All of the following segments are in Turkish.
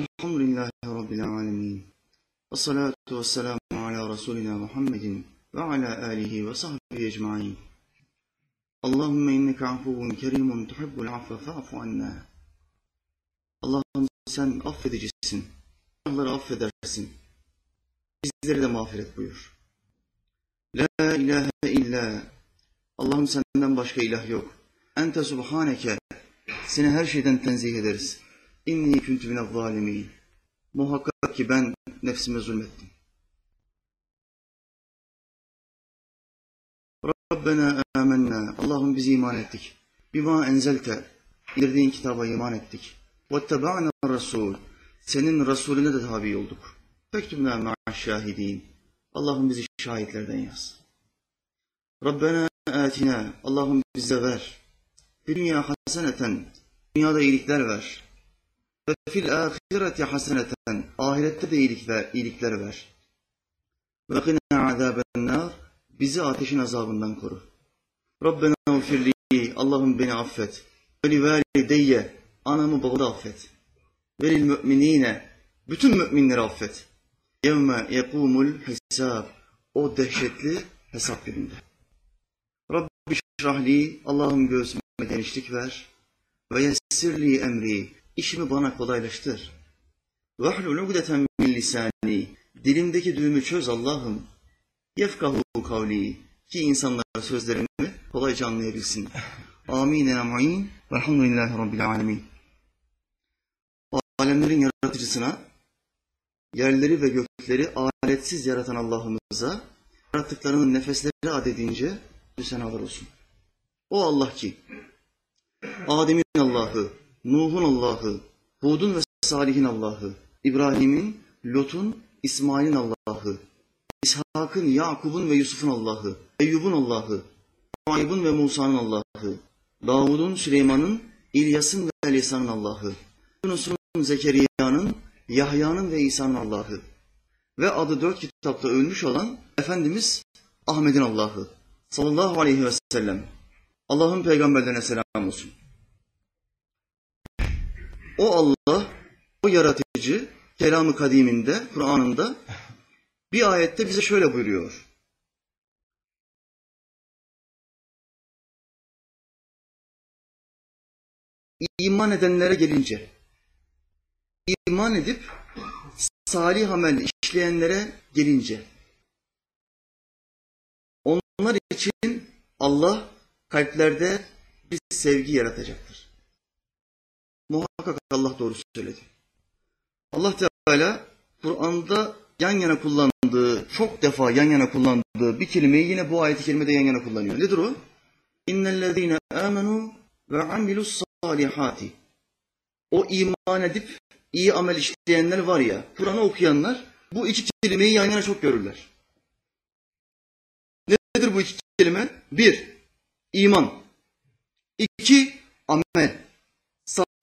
Elhamdülillahi Rabbil alemin. Ve salatu ve selamu ala Resulina Muhammedin ve ala alihi ve sahbihi ecmain. Allahümme inneke afuvun kerimun tuhibbul affe fa'fu anna. Allah'ım sen affedicisin. Allah'ları affedersin. Bizleri de mağfiret buyur. La ilahe illa. Allah'ım senden başka ilah yok. Ente subhaneke. Seni her şeyden tenzih ederiz. İnni küntü mine zalimin. Muhakkak ki ben nefsime zulmettim. Rabbena amennâ. Allah'ım biz iman ettik. Bima enzelte. İndirdiğin kitaba iman ettik. Vettebe'na Resul. Senin Resulüne de tabi olduk. Fektümna ma'aşşahidin. Allah'ım bizi şahitlerden yaz. Rabbena atina. Allah'ım bize ver. Dünya haseneten. Dünyada iyilikler ver. Ve fil ahireti haseneten. Ahirette de iyilikler, iyilikler ver. Ve qina azaben nar. Bizi ateşin azabından koru. Rabbena ufirli. Allah'ım beni affet. Ve li valideyye. Anamı babamı affet. Velil müminine. Bütün müminleri affet. Yevme yekumul hesab. O dehşetli hesap gününde. Rabbi şrahli. Allah'ım göğsüme genişlik ver. Ve yessirli emri. İşimi bana kolaylaştır. Vahlul ugdeten min lisani. Dilimdeki düğümü çöz Allah'ım. Yefkahu kavli. Ki insanlar sözlerimi kolayca anlayabilsin. Amin. Amin. Velhamdülillahi Rabbil alemin. Alemlerin yaratıcısına, yerleri ve gökleri aletsiz yaratan Allah'ımıza, yarattıklarının nefesleri adedince senalar olsun. O Allah ki, Adem'in Allah'ı, Nuh'un Allah'ı, Hud'un ve Salih'in Allah'ı, İbrahim'in, Lot'un, İsmail'in Allah'ı, İshak'ın, Yakub'un ve Yusuf'un Allah'ı, Eyyub'un Allah'ı, Ayyub'un ve Musa'nın Allah'ı, Davud'un, Süleyman'ın, İlyas'ın ve Elisa'nın Allah'ı, Yunus'un, Zekeriya'nın, Yahya'nın ve İsa'nın Allah'ı ve adı dört kitapta ölmüş olan Efendimiz Ahmet'in Allah'ı sallallahu aleyhi ve sellem. Allah'ın peygamberlerine selam olsun. O Allah, o yaratıcı, kelamı kadiminde, Kur'an'ında bir ayette bize şöyle buyuruyor. İman edenlere gelince, iman edip salih amel işleyenlere gelince, onlar için Allah kalplerde bir sevgi yaratacaktır. Muhakkak Allah doğru söyledi. Allah Teala Kur'an'da yan yana kullandığı, çok defa yan yana kullandığı bir kelimeyi yine bu ayet-i kerimede yan yana kullanıyor. Nedir o? İnnellezîne âmenû ve amilus salihati. O iman edip iyi amel işleyenler var ya, Kur'an'ı okuyanlar bu iki kelimeyi yan yana çok görürler. Nedir bu iki kelime? Bir, iman. İki, amel.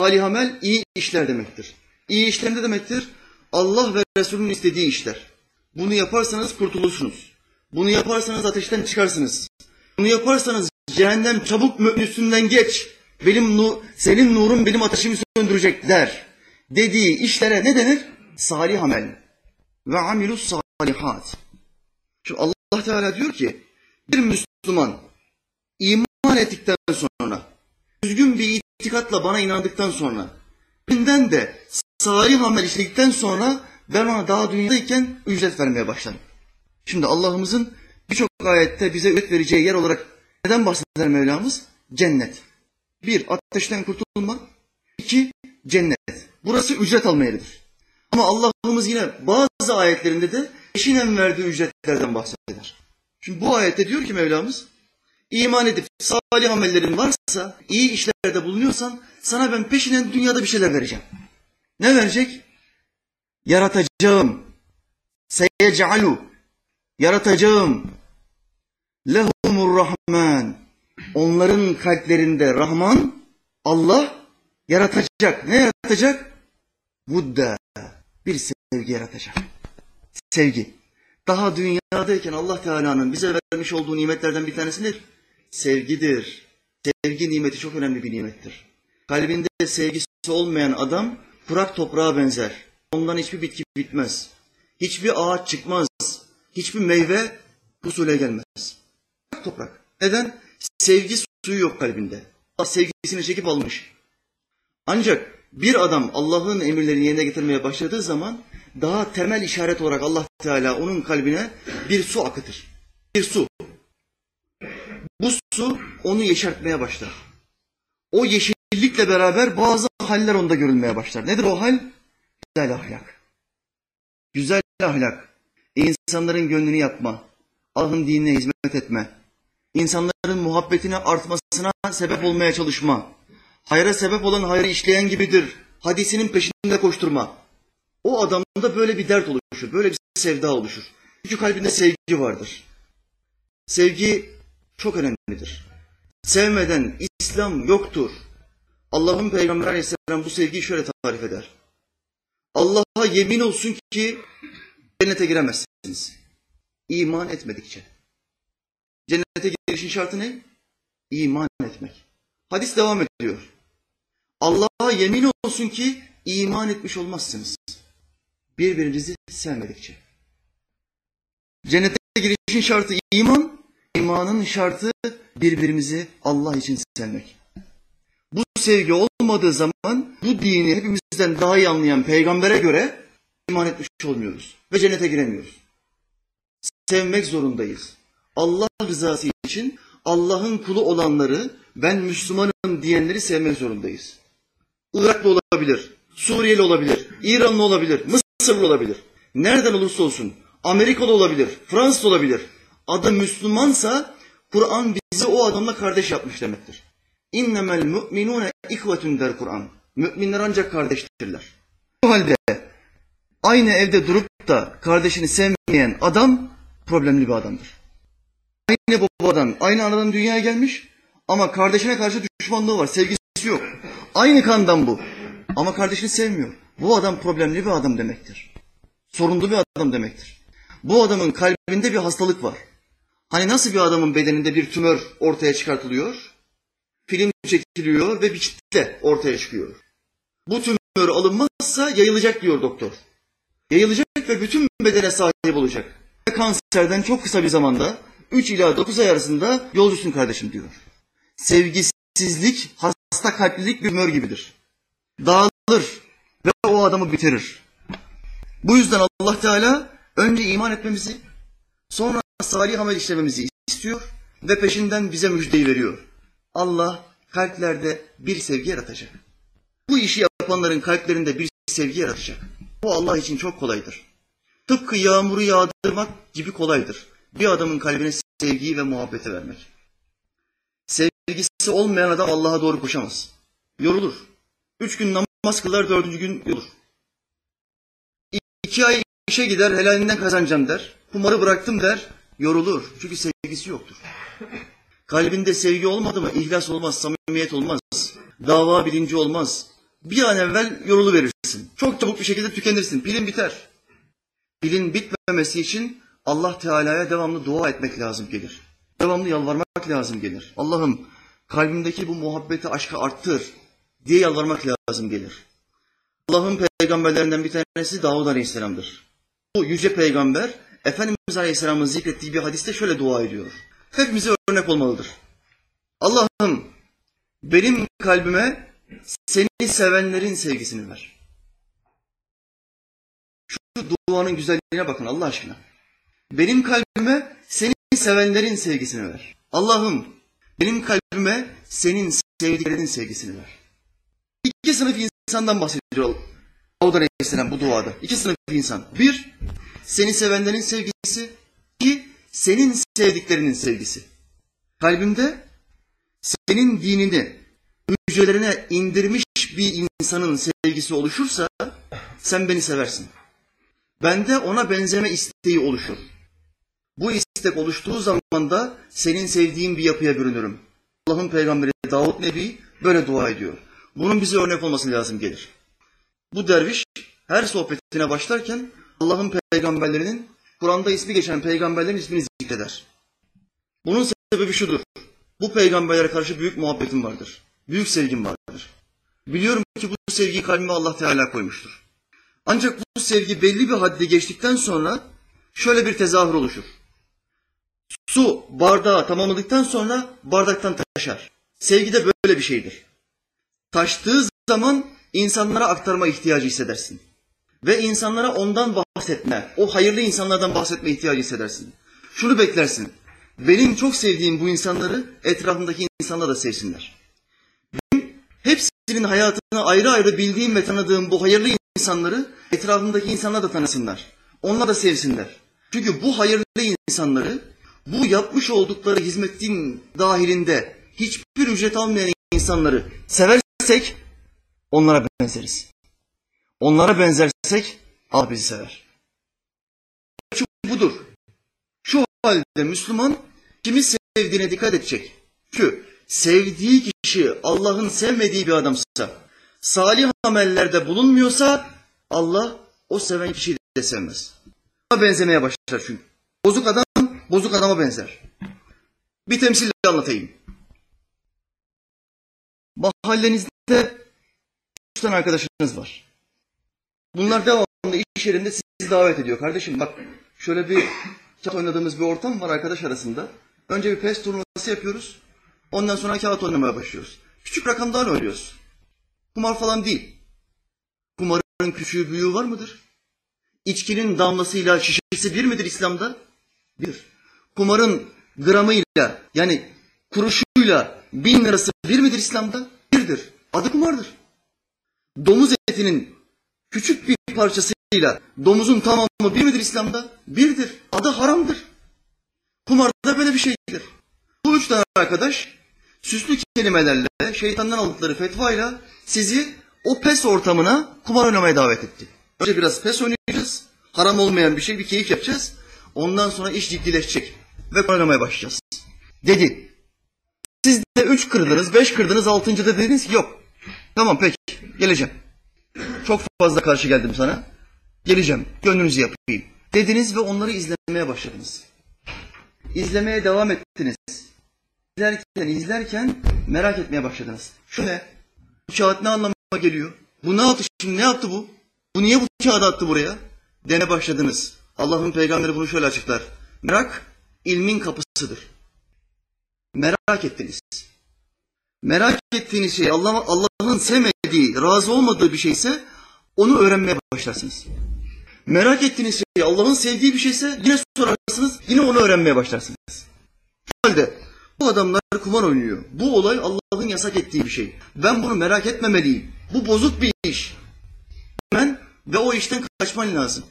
Salih amel iyi işler demektir. İyi işler ne demektir? Allah ve Resulünün istediği işler. Bunu yaparsanız kurtulursunuz. Bunu yaparsanız ateşten çıkarsınız. Bunu yaparsanız cehennem çabuk üstünden geç. Benim nu, senin nurun benim ateşimi söndürecek der. Dediği işlere ne denir? Salih amel. Ve amilus salihat. Şimdi Allah Teala diyor ki bir Müslüman iman ettikten sonra düzgün bir itikatla bana inandıktan sonra benden de salih amel işledikten sonra ben ona daha dünyadayken ücret vermeye başlarım. Şimdi Allah'ımızın birçok ayette bize ücret vereceği yer olarak neden bahseder Mevlamız? Cennet. Bir, ateşten kurtulma. İki, cennet. Burası ücret alma yeridir. Ama Allah'ımız yine bazı ayetlerinde de eşinen verdiği ücretlerden bahseder. Şimdi bu ayette diyor ki Mevlamız, iman edip salih amellerin varsa, iyi işlerde bulunuyorsan sana ben peşinen dünyada bir şeyler vereceğim. Ne verecek? Yaratacağım. Seyece'alu. Yaratacağım. Lehumur Rahman. Onların kalplerinde Rahman, Allah yaratacak. Ne yaratacak? Budda. Bir sevgi yaratacak. Sevgi. Daha dünyadayken Allah Teala'nın bize vermiş olduğu nimetlerden bir tanesi nedir? Sevgidir. Sevgi nimeti çok önemli bir nimettir. Kalbinde sevgisi olmayan adam kurak toprağa benzer. Ondan hiçbir bitki bitmez. Hiçbir ağaç çıkmaz. Hiçbir meyve husule gelmez. Kurak toprak. Neden? Sevgi suyu yok kalbinde. Allah sevgisini çekip almış. Ancak bir adam Allah'ın emirlerini yerine getirmeye başladığı zaman daha temel işaret olarak Allah Teala onun kalbine bir su akıtır. Bir su. Su onu yeşertmeye başlar. O yeşillikle beraber bazı haller onda görülmeye başlar. Nedir o hal? Güzel ahlak. Güzel ahlak. İnsanların gönlünü yapma. Allah'ın dinine hizmet etme. İnsanların muhabbetine artmasına sebep olmaya çalışma. Hayra sebep olan hayrı işleyen gibidir. Hadisinin peşinde koşturma. O adamda böyle bir dert oluşur, böyle bir sevda oluşur. Çünkü kalbinde sevgi vardır. Sevgi çok önemlidir. Sevmeden İslam yoktur. Allah'ın Peygamber Aleyhisselam bu sevgiyi şöyle tarif eder. Allah'a yemin olsun ki cennete giremezsiniz. İman etmedikçe. Cennete girişin şartı ne? İman etmek. Hadis devam ediyor. Allah'a yemin olsun ki iman etmiş olmazsınız. Birbirinizi sevmedikçe. Cennete girişin şartı iman, imanın şartı birbirimizi Allah için sevmek. Bu sevgi olmadığı zaman bu dini hepimizden daha iyi anlayan peygambere göre iman etmiş olmuyoruz ve cennete giremiyoruz. Sevmek zorundayız. Allah rızası için Allah'ın kulu olanları ben Müslümanım diyenleri sevmek zorundayız. Iraklı olabilir, Suriyeli olabilir, İranlı olabilir, Mısırlı olabilir. Nereden olursa olsun, Amerikalı olabilir, Fransız olabilir. Adı Müslümansa Kur'an bizi o adamla kardeş yapmış demektir. İnnemel mu'minune ihvetun der Kur'an. Müminler ancak kardeştirler. Bu halde aynı evde durup da kardeşini sevmeyen adam problemli bir adamdır. Aynı babadan, aynı anadan dünyaya gelmiş ama kardeşine karşı düşmanlığı var, sevgisi yok. Aynı kandan bu. Ama kardeşini sevmiyor. Bu adam problemli bir adam demektir. Sorunlu bir adam demektir. Bu adamın kalbinde bir hastalık var. Hani nasıl bir adamın bedeninde bir tümör ortaya çıkartılıyor? Film çekiliyor ve bir kitle ortaya çıkıyor. Bu tümör alınmazsa yayılacak diyor doktor. Yayılacak ve bütün bedene sahip olacak. Kanserden çok kısa bir zamanda 3 ila 9 ay arasında yolcusun kardeşim diyor. Sevgisizlik, hasta kalplilik bir tümör gibidir. Dağılır ve o adamı bitirir. Bu yüzden Allah Teala önce iman etmemizi, sonra salih amel işlememizi istiyor ve peşinden bize müjdeyi veriyor. Allah kalplerde bir sevgi yaratacak. Bu işi yapanların kalplerinde bir sevgi yaratacak. Bu Allah için çok kolaydır. Tıpkı yağmuru yağdırmak gibi kolaydır. Bir adamın kalbine sevgiyi ve muhabbeti vermek. Sevgisi olmayan adam Allah'a doğru koşamaz. Yorulur. Üç gün namaz kılar, dördüncü gün yorulur. İki ay işe gider, helalinden kazanacağım der. Kumarı bıraktım der, yorulur. Çünkü sevgisi yoktur. Kalbinde sevgi olmadı mı ihlas olmaz, samimiyet olmaz. Dava bilinci olmaz. Bir an evvel yorulu verirsin. Çok çabuk bir şekilde tükenirsin. Pilin biter. Pilin bitmemesi için Allah Teala'ya devamlı dua etmek lazım gelir. Devamlı yalvarmak lazım gelir. Allah'ım kalbimdeki bu muhabbeti, aşkı arttır diye yalvarmak lazım gelir. Allah'ın peygamberlerinden bir tanesi Davud Aleyhisselam'dır. Bu yüce peygamber Efendimiz Aleyhisselam'ın zikrettiği bir hadiste şöyle dua ediyor. Hepimize örnek olmalıdır. Allah'ım benim kalbime seni sevenlerin sevgisini ver. Şu duanın güzelliğine bakın Allah aşkına. Benim kalbime seni sevenlerin sevgisini ver. Allah'ım benim kalbime senin sevdiklerinin sevgisini ver. İki sınıf insandan bahsediyor Davud Aleyhisselam bu duada. İki sınıf insan. Bir, seni sevenlerin sevgisi. İki, senin sevdiklerinin sevgisi. Kalbimde senin dinini hücrelerine indirmiş bir insanın sevgisi oluşursa sen beni seversin. Bende ona benzeme isteği oluşur. Bu istek oluştuğu zaman da senin sevdiğin bir yapıya bürünürüm. Allah'ın peygamberi Davut Nebi böyle dua ediyor. Bunun bize örnek olması lazım gelir. Bu derviş her sohbetine başlarken Allah'ın peygamberlerinin Kur'an'da ismi geçen peygamberlerin ismini zikreder. Bunun sebebi şudur. Bu peygamberlere karşı büyük muhabbetim vardır. Büyük sevgim vardır. Biliyorum ki bu sevgiyi kalbime Allah Teala koymuştur. Ancak bu sevgi belli bir haddi geçtikten sonra şöyle bir tezahür oluşur. Su bardağı tamamladıktan sonra bardaktan taşar. Sevgi de böyle bir şeydir. Taştığı zaman insanlara aktarma ihtiyacı hissedersin. Ve insanlara ondan bahsetme, o hayırlı insanlardan bahsetme ihtiyacı hissedersin. Şunu beklersin. Benim çok sevdiğim bu insanları etrafındaki insanlar da sevsinler. Benim hepsinin hayatını ayrı ayrı bildiğim ve tanıdığım bu hayırlı insanları etrafındaki insanlar da tanısınlar. Onlar da sevsinler. Çünkü bu hayırlı insanları bu yapmış oldukları hizmetin dahilinde hiçbir ücret almayan insanları seversek onlara benzeriz. Onlara benzersek Allah bizi sever. Şu budur. Şu halde Müslüman kimi sevdiğine dikkat edecek. Çünkü sevdiği kişi Allah'ın sevmediği bir adamsa, salih amellerde bulunmuyorsa Allah o seven kişiyi de sevmez. Benzemeye başlar çünkü. Bozuk adam bozuk adama benzer. Bir temsille anlatayım. Mahallenizde üç tane arkadaşınız var. Bunlar devamlı iş yerinde sizi davet ediyor. Kardeşim bak şöyle bir kağıt oynadığımız bir ortam var arkadaş arasında. Önce bir PES turnuvası yapıyoruz. Ondan sonra kağıt oynamaya başlıyoruz. Küçük rakamdan oynuyoruz. Kumar falan değil. Kumarın küçüğü büyüğü var mıdır? İçkinin damlasıyla şişesi bir midir İslam'da? Bir. Kumarın gramıyla yani kuruşuyla bin lirası bir midir İslam'da? Birdir. Adı kumardır. Domuz etinin küçük bir parçasıyla domuzun tamamı bir midir İslam'da? Birdir. Adı haramdır. Kumarda böyle bir şeydir. Bu üç tane arkadaş süslü kelimelerle, şeytandan aldıkları fetvayla sizi o pes ortamına kumar oynamaya davet etti. Önce biraz pes oynayacağız. Haram olmayan bir şey, bir keyif yapacağız. Ondan sonra iş ciddileşecek. Ve oynamaya başlayacağız. Dedi. Siz de üç kırdınız, beş kırdınız, altıncıda dediniz ki yok. Tamam peki, geleceğim. Çok fazla karşı geldim sana. Geleceğim, gönlünüzü yapayım. Dediniz ve onları izlemeye başladınız. İzlemeye devam ettiniz. İzlerken, izlerken merak etmeye başladınız. Şu ne? Bu kağıt ne anlama geliyor? Bu ne yaptı şimdi? Ne yaptı bu? Bu niye bu kağıdı attı buraya? Dene başladınız. Allah'ın peygamberi bunu şöyle açıklar. Merak ilmin kapısıdır. Merak ettiniz. Merak ettiğiniz şey Allah Allah'ın sevmediği, razı olmadığı bir şeyse onu öğrenmeye başlarsınız. Merak ettiğiniz şey Allah'ın sevdiği bir şeyse yine sorarsınız, yine onu öğrenmeye başlarsınız. Şu halde bu adamlar kumar oynuyor. Bu olay Allah'ın yasak ettiği bir şey. Ben bunu merak etmemeliyim. Bu bozuk bir iş. Hemen ve o işten kaçman lazım.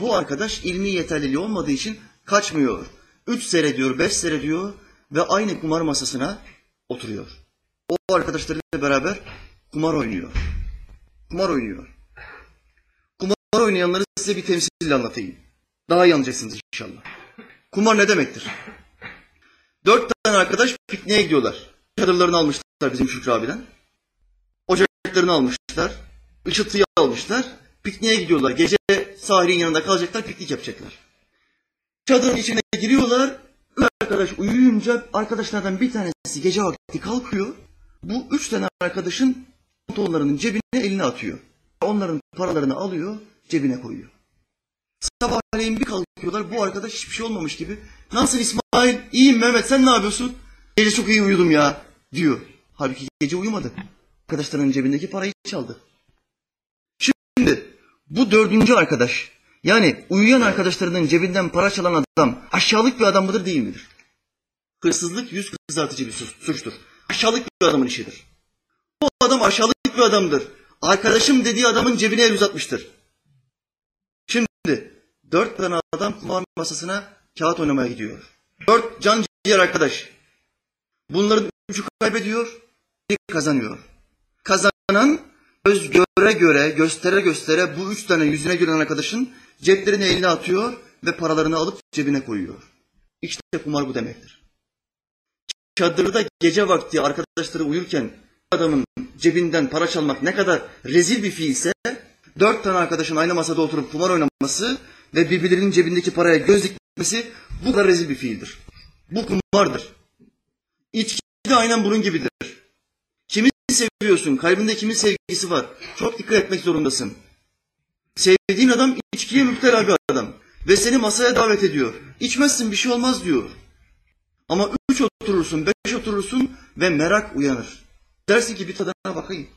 Bu arkadaş ilmi yeterliliği olmadığı için kaçmıyor. Üç seyrediyor, beş seyrediyor ve aynı kumar masasına oturuyor. O arkadaşlarıyla beraber kumar oynuyor. Kumar oynuyor. Kumar oynayanları size bir temsille anlatayım. Daha iyi anlayacaksınız inşallah. Kumar ne demektir? Dört tane arkadaş pikniğe gidiyorlar. Çadırlarını almışlar bizim Şükrü abiden. Ocaklarını almışlar. Işıltıyı almışlar. Pikniğe gidiyorlar. Gece sahilin yanında kalacaklar, piknik yapacaklar. Çadırın içine giriyorlar. Üç arkadaş uyuyunca arkadaşlardan bir tanesi gece vakti kalkıyor. Bu üç tane arkadaşın pantolonlarının cebine elini atıyor. Onların paralarını alıyor, cebine koyuyor. Sabahleyin bir kalkıyorlar, bu arkadaş hiçbir şey olmamış gibi. Nasıl İsmail? İyiyim Mehmet, sen ne yapıyorsun? Gece çok iyi uyudum ya, diyor. Halbuki gece uyumadı. Arkadaşlarının cebindeki parayı çaldı. Şimdi bu dördüncü arkadaş, yani uyuyan arkadaşlarının cebinden para çalan adam aşağılık bir adam mıdır değil midir? Hırsızlık yüz kızartıcı bir suçtur. Aşağılık bir adamın işidir. Bu adam aşağılık bir adamdır. Arkadaşım dediği adamın cebine el uzatmıştır. Şimdi dört tane adam kumar masasına kağıt oynamaya gidiyor. Dört can ciğer arkadaş. Bunların üçü kaybediyor, biri kazanıyor. Kazanan göz göre göre, göstere göstere bu üç tane yüzüne gülen arkadaşın ceplerini eline atıyor ve paralarını alıp cebine koyuyor. İşte kumar bu demektir. Çadırda gece vakti arkadaşları uyurken adamın cebinden para çalmak ne kadar rezil bir fiilse dört tane arkadaşın aynı masada oturup kumar oynaması ve birbirlerinin cebindeki paraya göz dikmesi bu kadar rezil bir fiildir. Bu kumardır. İçki de aynen bunun gibidir. Kimi seviyorsun? Kalbinde kimin sevgisi var? Çok dikkat etmek zorundasın. Sevdiğin adam içkiye müptela bir adam. Ve seni masaya davet ediyor. İçmezsin bir şey olmaz diyor. Ama üç oturursun, beş oturursun ve merak uyanır. Dersin ki bir tadına bakayım.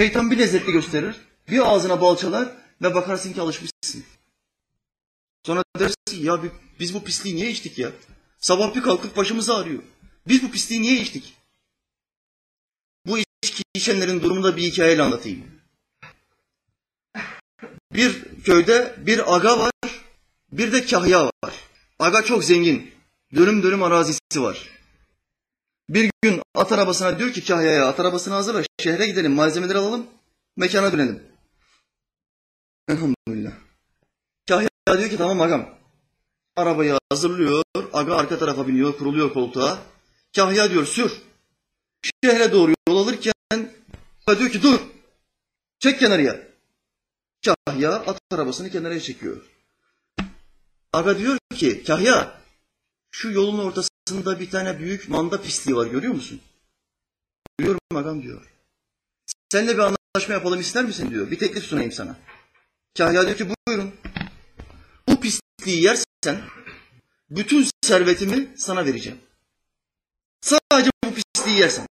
Şeytan bir lezzetli gösterir. Bir ağzına balçalar ve bakarsın ki alışmışsın. Sonra dersin ya biz bu pisliği niye içtik ya? Sabah bir kalkıp başımız ağrıyor. Biz bu pisliği niye içtik? Bu içki içenlerin durumunu da bir hikayeyle anlatayım. Bir köyde bir aga var, bir de kahya var. Aga çok zengin, dönüm dönüm arazisi var. Bir gün at arabasına diyor ki kahyaya at arabasını hazırla şehre gidelim malzemeleri alalım mekana dönelim. Elhamdülillah. Kahya diyor ki tamam agam. Arabayı hazırlıyor, aga arka tarafa biniyor, kuruluyor koltuğa. Kahya diyor sür. Şehre doğru yol alırken diyor ki dur. Çek kenarıya. Kahya at arabasını kenara çekiyor. Aga diyor ki Kahya şu yolun ortasında bir tane büyük manda pisliği var görüyor musun? Görüyorum agam diyor. Seninle bir anlaşma yapalım ister misin diyor. Bir teklif sunayım sana. Kahya diyor ki buyurun. Bu pisliği yersen bütün servetimi sana vereceğim. Sadece bu pisliği yersen.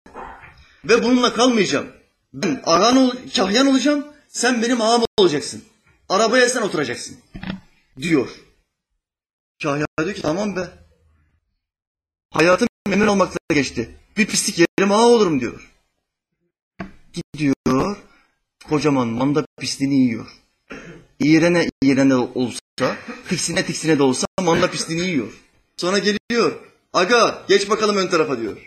Ve bununla kalmayacağım. Ben ağan ol, kahyan olacağım, sen benim ağam olacaksın. Arabaya sen oturacaksın. Diyor. Kahya diyor ki tamam be. Hayatım memnun olmakla geçti. Bir pislik yerim ağa olurum diyor. Gidiyor, kocaman manda pisliğini yiyor. İğrene iğrene olsa, tiksine tiksine de olsa manda pisliğini yiyor. Sonra geliyor, aga geç bakalım ön tarafa diyor.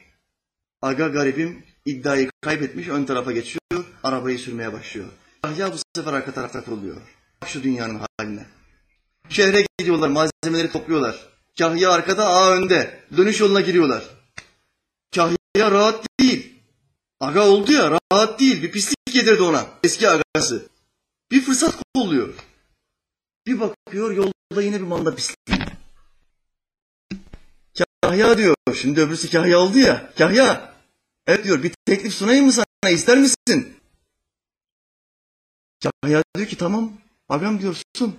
Aga garibim iddiayı kaybetmiş ön tarafa geçiyor, arabayı sürmeye başlıyor. Kahya bu sefer arka tarafta kuruluyor. Şu dünyanın haline. Şehre gidiyorlar, malzemeleri topluyorlar. Kahya arkada, ağa önde. Dönüş yoluna giriyorlar. Kahya rahat değil. Aga oldu ya, rahat değil. Bir pislik yedirdi ona, eski agası. Bir fırsat kolluyor. Bir bakıyor, yolda yine bir manda pisliği. Kahya diyor, şimdi öbürsü Kahya oldu ya. Kahya, evet diyor, bir teklif sunayım mı sana, ister misin? Kahya diyor ki tamam, agam diyor sun.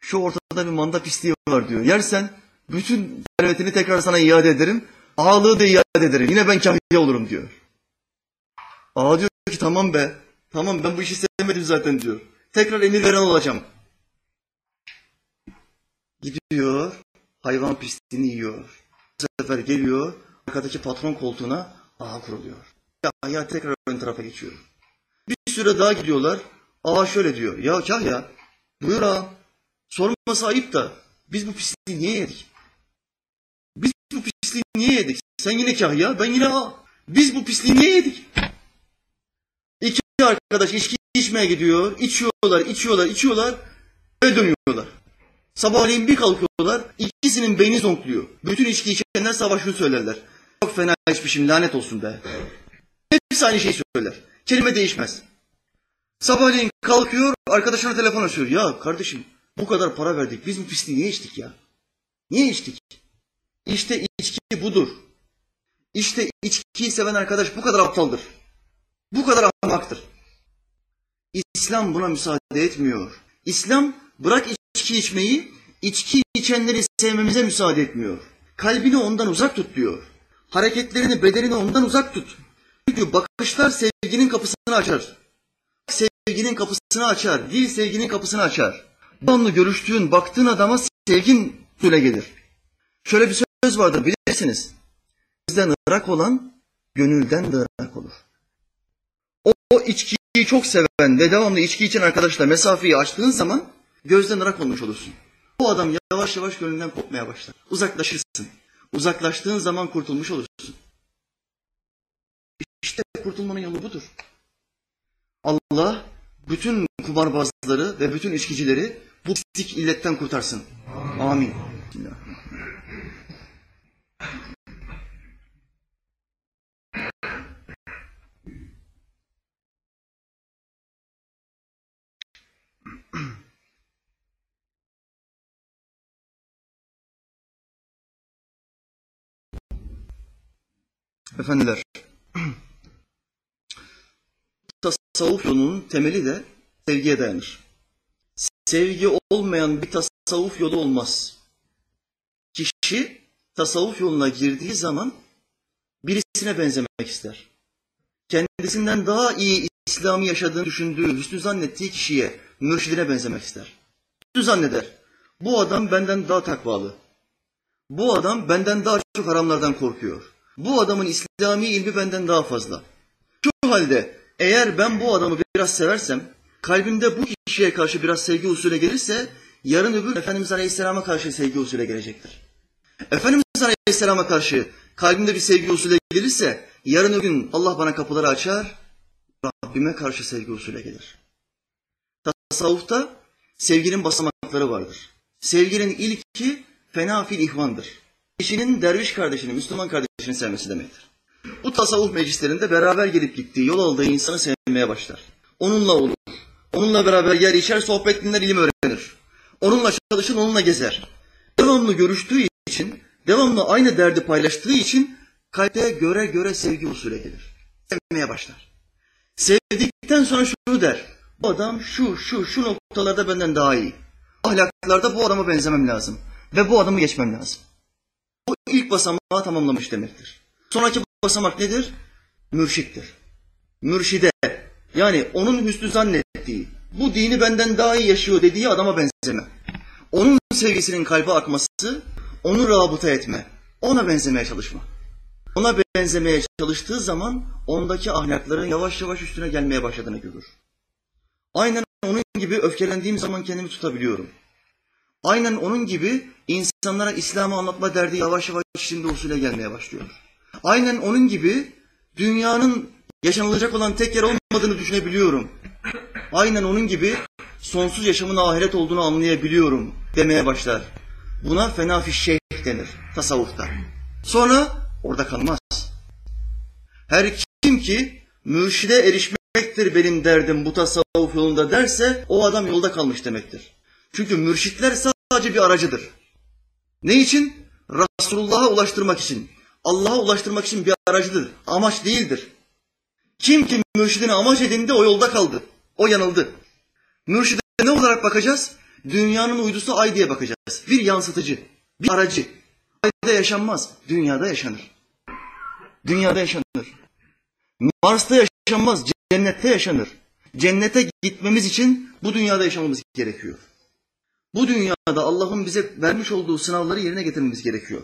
Şu ortada bir manda pisliği var diyor. Yersen bütün servetini tekrar sana iade ederim. Ağalığı da iade ederim. Yine ben kahya olurum diyor. Ağa diyor ki tamam be. Tamam ben bu işi sevmedim zaten diyor. Tekrar emir veren olacağım. Gidiyor. Hayvan pisliğini yiyor. Bu sefer geliyor. Arkadaki patron koltuğuna ağa kuruluyor. Kahya tekrar ön tarafa geçiyor. Bir süre daha gidiyorlar. Ağa şöyle diyor. Ya Kahya buyur ağa. Sorması ayıp da biz bu pisliği niye yedik? Bu pisliği niye yedik? Sen yine kahya, ben yine ağa. Biz bu pisliği niye yedik? İki arkadaş içki içmeye gidiyor. içiyorlar, içiyorlar, içiyorlar. Eve dönüyorlar. Sabahleyin bir kalkıyorlar. ikisinin beyni zonkluyor. Bütün içki içenler savaşını söylerler. Çok fena içmişim lanet olsun be. Hepsi aynı şeyi söyler. Kelime değişmez. Sabahleyin kalkıyor, arkadaşına telefon açıyor. Ya kardeşim bu kadar para verdik. Biz bu pisliği niye içtik ya? Niye içtik? İşte içki budur. İşte içkiyi seven arkadaş bu kadar aptaldır. Bu kadar ahmaktır. İslam buna müsaade etmiyor. İslam bırak içki içmeyi, içki içenleri sevmemize müsaade etmiyor. Kalbini ondan uzak tut diyor. Hareketlerini, bedenini ondan uzak tut. Çünkü bakışlar sevginin kapısını açar. Sevginin kapısını açar. Dil sevginin kapısını açar. Devamlı görüştüğün, baktığın adama sevgin süre gelir. Şöyle bir söz vardır bilirsiniz. Gözden ırak olan gönülden de ırak olur. O, o içkiyi çok seven ve devamlı içki için arkadaşla mesafeyi açtığın zaman gözden ırak olmuş olursun. O adam yavaş yavaş gönlünden kopmaya başlar. Uzaklaşırsın. Uzaklaştığın zaman kurtulmuş olursun. İşte kurtulmanın yolu budur. Allah bütün kumarbazları ve bütün içkicileri bu pislik illetten kurtarsın. Amin. Efendiler, tasavvuf yolunun temeli de sevgiye dayanır. Sevgi olmayan bir tasavvuf yolu olmaz. Kişi tasavvuf yoluna girdiği zaman birisine benzemek ister. Kendisinden daha iyi İslam'ı yaşadığını düşündüğü, hüsnü zannettiği kişiye, mürşidine benzemek ister. Hüsnü zanneder. Bu adam benden daha takvalı. Bu adam benden daha çok haramlardan korkuyor. Bu adamın İslami ilmi benden daha fazla. Şu halde eğer ben bu adamı biraz seversem, kalbimde bu kişiye karşı biraz sevgi usulü gelirse, yarın öbür Efendimiz Aleyhisselam'a karşı sevgi usulü gelecektir. Efendimiz Aleyhisselam'a karşı kalbimde bir sevgi usulü gelirse, yarın öbür gün Allah bana kapıları açar, Rabbime karşı sevgi usulü gelir. Tasavvufta sevginin basamakları vardır. Sevginin ilki fena fil ihvandır. Kişinin derviş kardeşini, Müslüman kardeşini sevmesi demektir. Bu tasavvuf meclislerinde beraber gelip gittiği, yol aldığı insanı sevmeye başlar. Onunla olur. Onunla beraber yer içer, sohbet dinler, ilim öğrenir. Onunla çalışır, onunla gezer. Devamlı görüştüğü için, devamlı aynı derdi paylaştığı için kalpte göre göre sevgi usulü gelir. Sevmeye başlar. Sevdikten sonra şunu der. Bu adam şu, şu, şu noktalarda benden daha iyi. Ahlaklarda bu adama benzemem lazım. Ve bu adamı geçmem lazım. O ilk basamağı tamamlamış demektir. Sonraki basamak nedir? Mürşittir. Mürşide, yani onun hüsnü zannettiği, bu dini benden daha iyi yaşıyor dediği adama benzeme. Onun sevgisinin kalbe akması, onu rabıta etme, ona benzemeye çalışma. Ona benzemeye çalıştığı zaman ondaki ahlakların yavaş yavaş üstüne gelmeye başladığını görür. Aynen onun gibi öfkelendiğim zaman kendimi tutabiliyorum. Aynen onun gibi insanlara İslam'ı anlatma derdi yavaş yavaş şimdi usule gelmeye başlıyor. Aynen onun gibi dünyanın yaşanılacak olan tek yer olmadığını düşünebiliyorum. Aynen onun gibi sonsuz yaşamın ahiret olduğunu anlayabiliyorum demeye başlar. Buna fena şeyh denir tasavvufta. Sonra orada kalmaz. Her kim ki mürşide erişmektir benim derdim bu tasavvuf yolunda derse o adam yolda kalmış demektir. Çünkü mürşitler sadece bir aracıdır. Ne için? Resulullah'a ulaştırmak için. Allah'a ulaştırmak için bir aracıdır. Amaç değildir. Kim ki mürşidini amaç edindi o yolda kaldı. O yanıldı. Mürşide ne olarak bakacağız? Dünyanın uydusu ay diye bakacağız. Bir yansıtıcı, bir aracı. Ayda yaşanmaz, dünyada yaşanır. Dünyada yaşanır. Mars'ta yaşanmaz, cennette yaşanır. Cennete gitmemiz için bu dünyada yaşamamız gerekiyor. Bu dünyada Allah'ın bize vermiş olduğu sınavları yerine getirmemiz gerekiyor.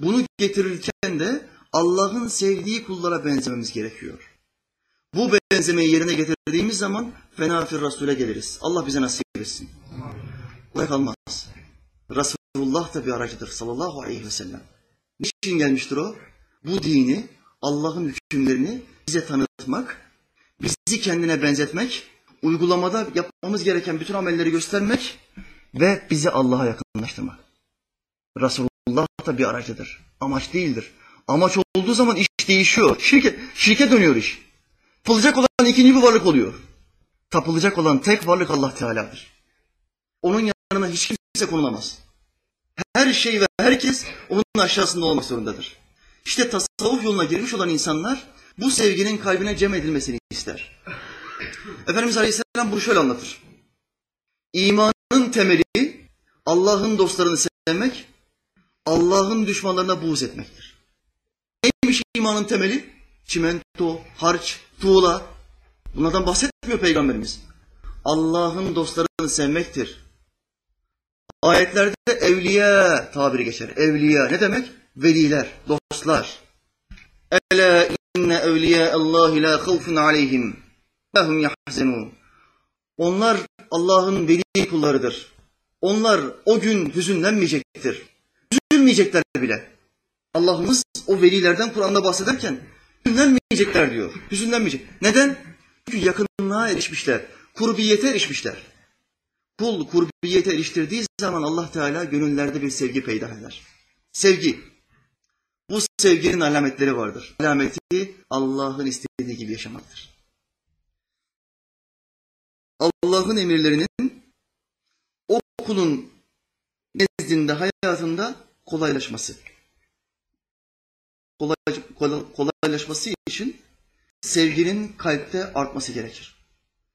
Bunu getirirken de Allah'ın sevdiği kullara benzememiz gerekiyor. Bu benzemeyi yerine getirdiğimiz zaman fena fir Resul'e geliriz. Allah bize nasip etsin. Kolay kalmaz. Resulullah da bir aracıdır sallallahu aleyhi ve sellem. Niçin gelmiştir o? Bu dini, Allah'ın hükümlerini bize tanıtmak, bizi kendine benzetmek, uygulamada yapmamız gereken bütün amelleri göstermek ve bizi Allah'a yakınlaştırmak. Resulullah da bir aracıdır. Amaç değildir. Amaç olduğu zaman iş değişiyor. Şirket, şirket dönüyor iş. Tapılacak olan ikinci bir varlık oluyor. Tapılacak olan tek varlık Allah Teala'dır. Onun yanına hiç kimse konulamaz. Her şey ve herkes onun aşağısında olmak zorundadır. İşte tasavvuf yoluna girmiş olan insanlar bu sevginin kalbine cem edilmesini ister. Efendimiz Aleyhisselam bunu şöyle anlatır. İmanın temeli Allah'ın dostlarını sevmek, Allah'ın düşmanlarına buğz etmektir. Neymiş imanın temeli? Çimento, harç, tuğla. Bunlardan bahsetmiyor Peygamberimiz. Allah'ın dostlarını sevmektir. Ayetlerde evliya tabiri geçer. Evliya ne demek? Veliler, dostlar. Ela inne evliya Allah la havfun aleyhim lahum yahzenun. Onlar Allah'ın veli kullarıdır. Onlar o gün hüzünlenmeyecektir. Üzülmeyecekler bile. Allah'ımız o velilerden Kur'an'da bahsederken hüzünlenmeyecekler diyor. Hüzünlenmeyecek. Neden? Çünkü yakınlığa erişmişler. Kurbiyete erişmişler. Kul kurbiyete eriştirdiği zaman Allah Teala gönüllerde bir sevgi peyda eder. Sevgi. Bu sevginin alametleri vardır. Alameti Allah'ın istediği gibi yaşamaktır. Allah'ın emirlerinin o kulun nezdinde, hayatında kolaylaşması. Kolay, kolay, kolaylaşması için sevginin kalpte artması gerekir.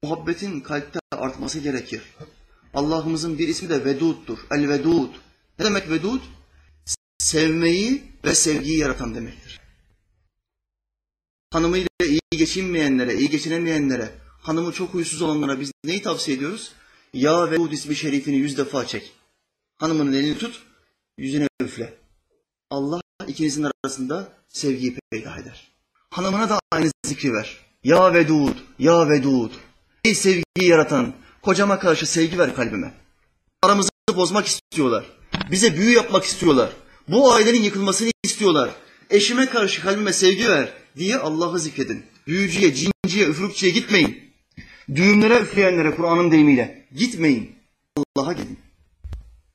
Muhabbetin kalpte artması gerekir. Allah'ımızın bir ismi de Vedud'dur. El-Vedud. Ne demek Vedud? Sevmeyi ve sevgiyi yaratan demektir. Hanımıyla iyi geçinmeyenlere, iyi geçinemeyenlere, hanımı çok huysuz olanlara biz neyi tavsiye ediyoruz? Ya Vedud ismi şerifini yüz defa çek. Hanımının elini tut, yüzüne üfle. Allah ikinizin arasında sevgiyi peydah eder. Hanımına da aynı zikri ver. Ya Vedud, Ya Vedud. Ey sevgiyi yaratan, kocama karşı sevgi ver kalbime. Aramızı bozmak istiyorlar. Bize büyü yapmak istiyorlar. Bu ailenin yıkılmasını istiyorlar. Eşime karşı kalbime sevgi ver diye Allah'ı zikredin. Büyücüye, cinciye, üfürükçüye gitmeyin. Düğümlere üfleyenlere Kur'an'ın deyimiyle gitmeyin. Allah'a gidin.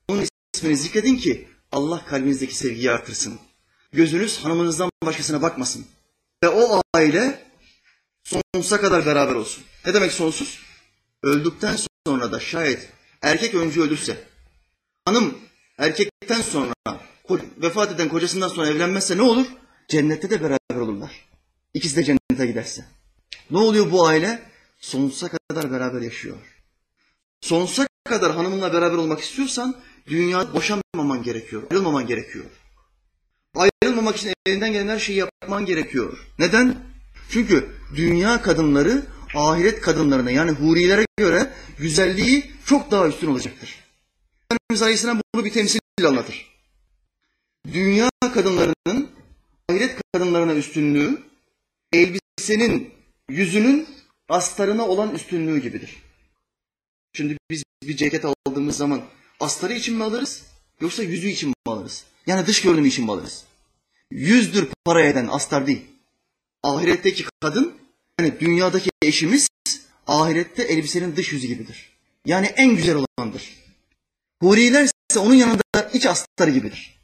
Onun ismini zikredin ki Allah kalbinizdeki sevgiyi artırsın. Gözünüz hanımınızdan başkasına bakmasın. Ve o aile sonsuza kadar beraber olsun. Ne demek sonsuz? Öldükten sonra da şayet erkek önce ölürse, hanım erkekten sonra vefat eden kocasından sonra evlenmezse ne olur? Cennette de beraber olurlar. İkisi de cennete giderse. Ne oluyor bu aile? Sonsuza kadar beraber yaşıyor. Sonsuza kadar hanımınla beraber olmak istiyorsan dünya boşanmaman gerekiyor, ayrılmaman gerekiyor. Ayrılmamak için elinden gelen her şeyi yapman gerekiyor. Neden? Çünkü dünya kadınları ahiret kadınlarına yani hurilere göre güzelliği çok daha üstün olacaktır. Efendimiz Aleyhisselam bunu bir temsille anlatır. Dünya kadınlarının ahiret kadınlarına üstünlüğü elbisenin yüzünün astarına olan üstünlüğü gibidir. Şimdi biz bir ceket aldığımız zaman astarı için mi alırız yoksa yüzü için mi alırız? Yani dış görünümü için mi alırız? Yüzdür para eden astar değil. Ahiretteki kadın yani dünyadaki eşimiz ahirette elbisenin dış yüzü gibidir. Yani en güzel olandır. Huriler ise onun yanında iç astarı gibidir.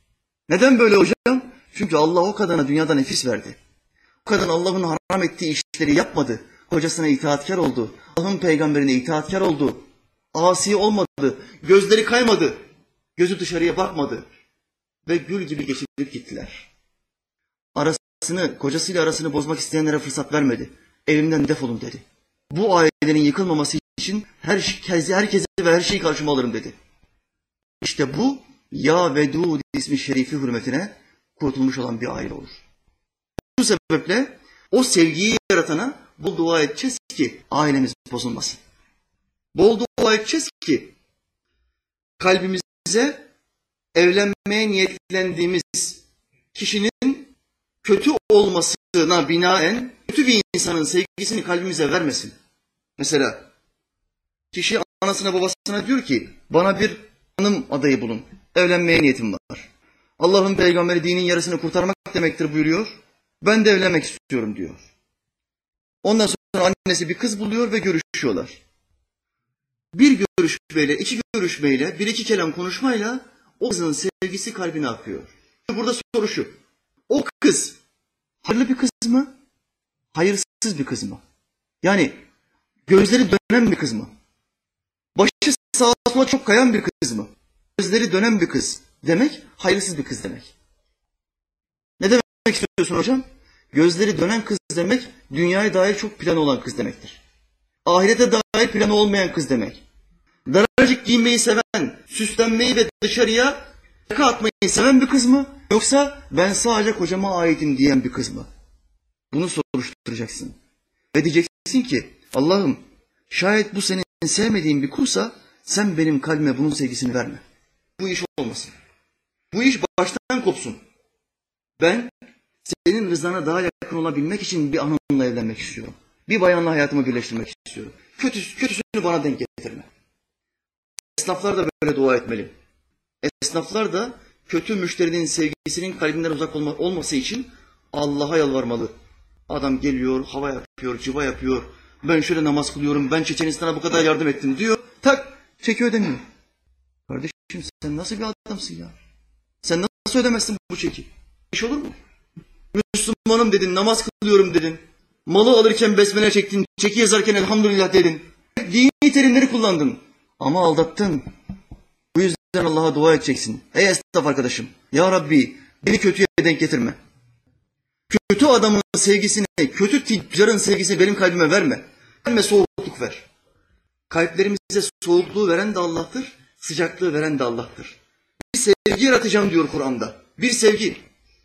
Neden böyle hocam? Çünkü Allah o kadına dünyada nefis verdi. O kadın Allah'ın haram ettiği işleri yapmadı. Kocasına itaatkar oldu. Allah'ın peygamberine itaatkar oldu. Asi olmadı. Gözleri kaymadı. Gözü dışarıya bakmadı. Ve gül gibi geçirip gittiler. Arasını, kocasıyla arasını bozmak isteyenlere fırsat vermedi. Evimden defolun dedi. Bu ailenin yıkılmaması için herkese, herkese ve her şeyi karşıma alırım dedi. İşte bu Ya Vedud ismi şerifi hürmetine kurtulmuş olan bir aile olur. Bu sebeple o sevgiyi yaratana bol dua edeceğiz ki ailemiz bozulmasın. Bol dua edeceğiz ki kalbimize evlenmeye niyetlendiğimiz kişinin kötü olmasına binaen kötü bir insanın sevgisini kalbimize vermesin. Mesela kişi anasına babasına diyor ki bana bir hanım adayı bulun. Evlenmeye niyetim var. Allah'ın peygamberi dinin yarısını kurtarmak demektir buyuruyor. Ben de evlenmek istiyorum diyor. Ondan sonra annesi bir kız buluyor ve görüşüyorlar. Bir görüşmeyle, iki görüşmeyle, bir iki kelam konuşmayla o kızın sevgisi kalbine akıyor. Burada soru şu. O kız hayırlı bir kız mı? Hayırsız bir kız mı? Yani gözleri dönen bir kız mı? Başı sağa sola çok kayan bir kız mı? Gözleri dönen bir kız demek, hayırsız bir kız demek. Ne demek istiyorsun hocam? Gözleri dönen kız demek, dünyaya dair çok planı olan kız demektir. Ahirete dair planı olmayan kız demek. Daracık giymeyi seven, süslenmeyi ve dışarıya yaka atmayı seven bir kız mı? Yoksa ben sadece kocama aitim diyen bir kız mı? Bunu soruşturacaksın. Ve diyeceksin ki Allah'ım şayet bu senin sevmediğin bir kulsa sen benim kalbime bunun sevgisini verme. Bu iş olmasın. Bu iş baştan kopsun. Ben senin rızana daha yakın olabilmek için bir hanımla evlenmek istiyorum. Bir bayanla hayatımı birleştirmek istiyorum. Kötü, kötüsünü bana denk getirme. Esnaflar da böyle dua etmeli. Esnaflar da kötü müşterinin sevgisinin kalbinden uzak olma, olması için Allah'a yalvarmalı. Adam geliyor, hava yapıyor, civa yapıyor. Ben şöyle namaz kılıyorum, ben Çeçenistan'a bu kadar yardım ettim diyor. Tak, çeki ödemiyor. Kardeşim sen nasıl bir adamsın ya? Sen nasıl ödemezsin bu çeki? İş olur mu? Müslümanım dedin, namaz kılıyorum dedin. Malı alırken besmele çektin, çeki yazarken elhamdülillah dedin. Dini terimleri kullandın. Ama aldattın. Bu yüzden Allah'a dua edeceksin. Ey esnaf arkadaşım. Ya Rabbi beni kötüye denk getirme. Kötü adamın sevgisini, kötü tüccarın sevgisini benim kalbime verme. Kalbime soğukluk ver. Kalplerimize soğukluğu veren de Allah'tır, sıcaklığı veren de Allah'tır. Bir sevgi yaratacağım diyor Kur'an'da. Bir sevgi.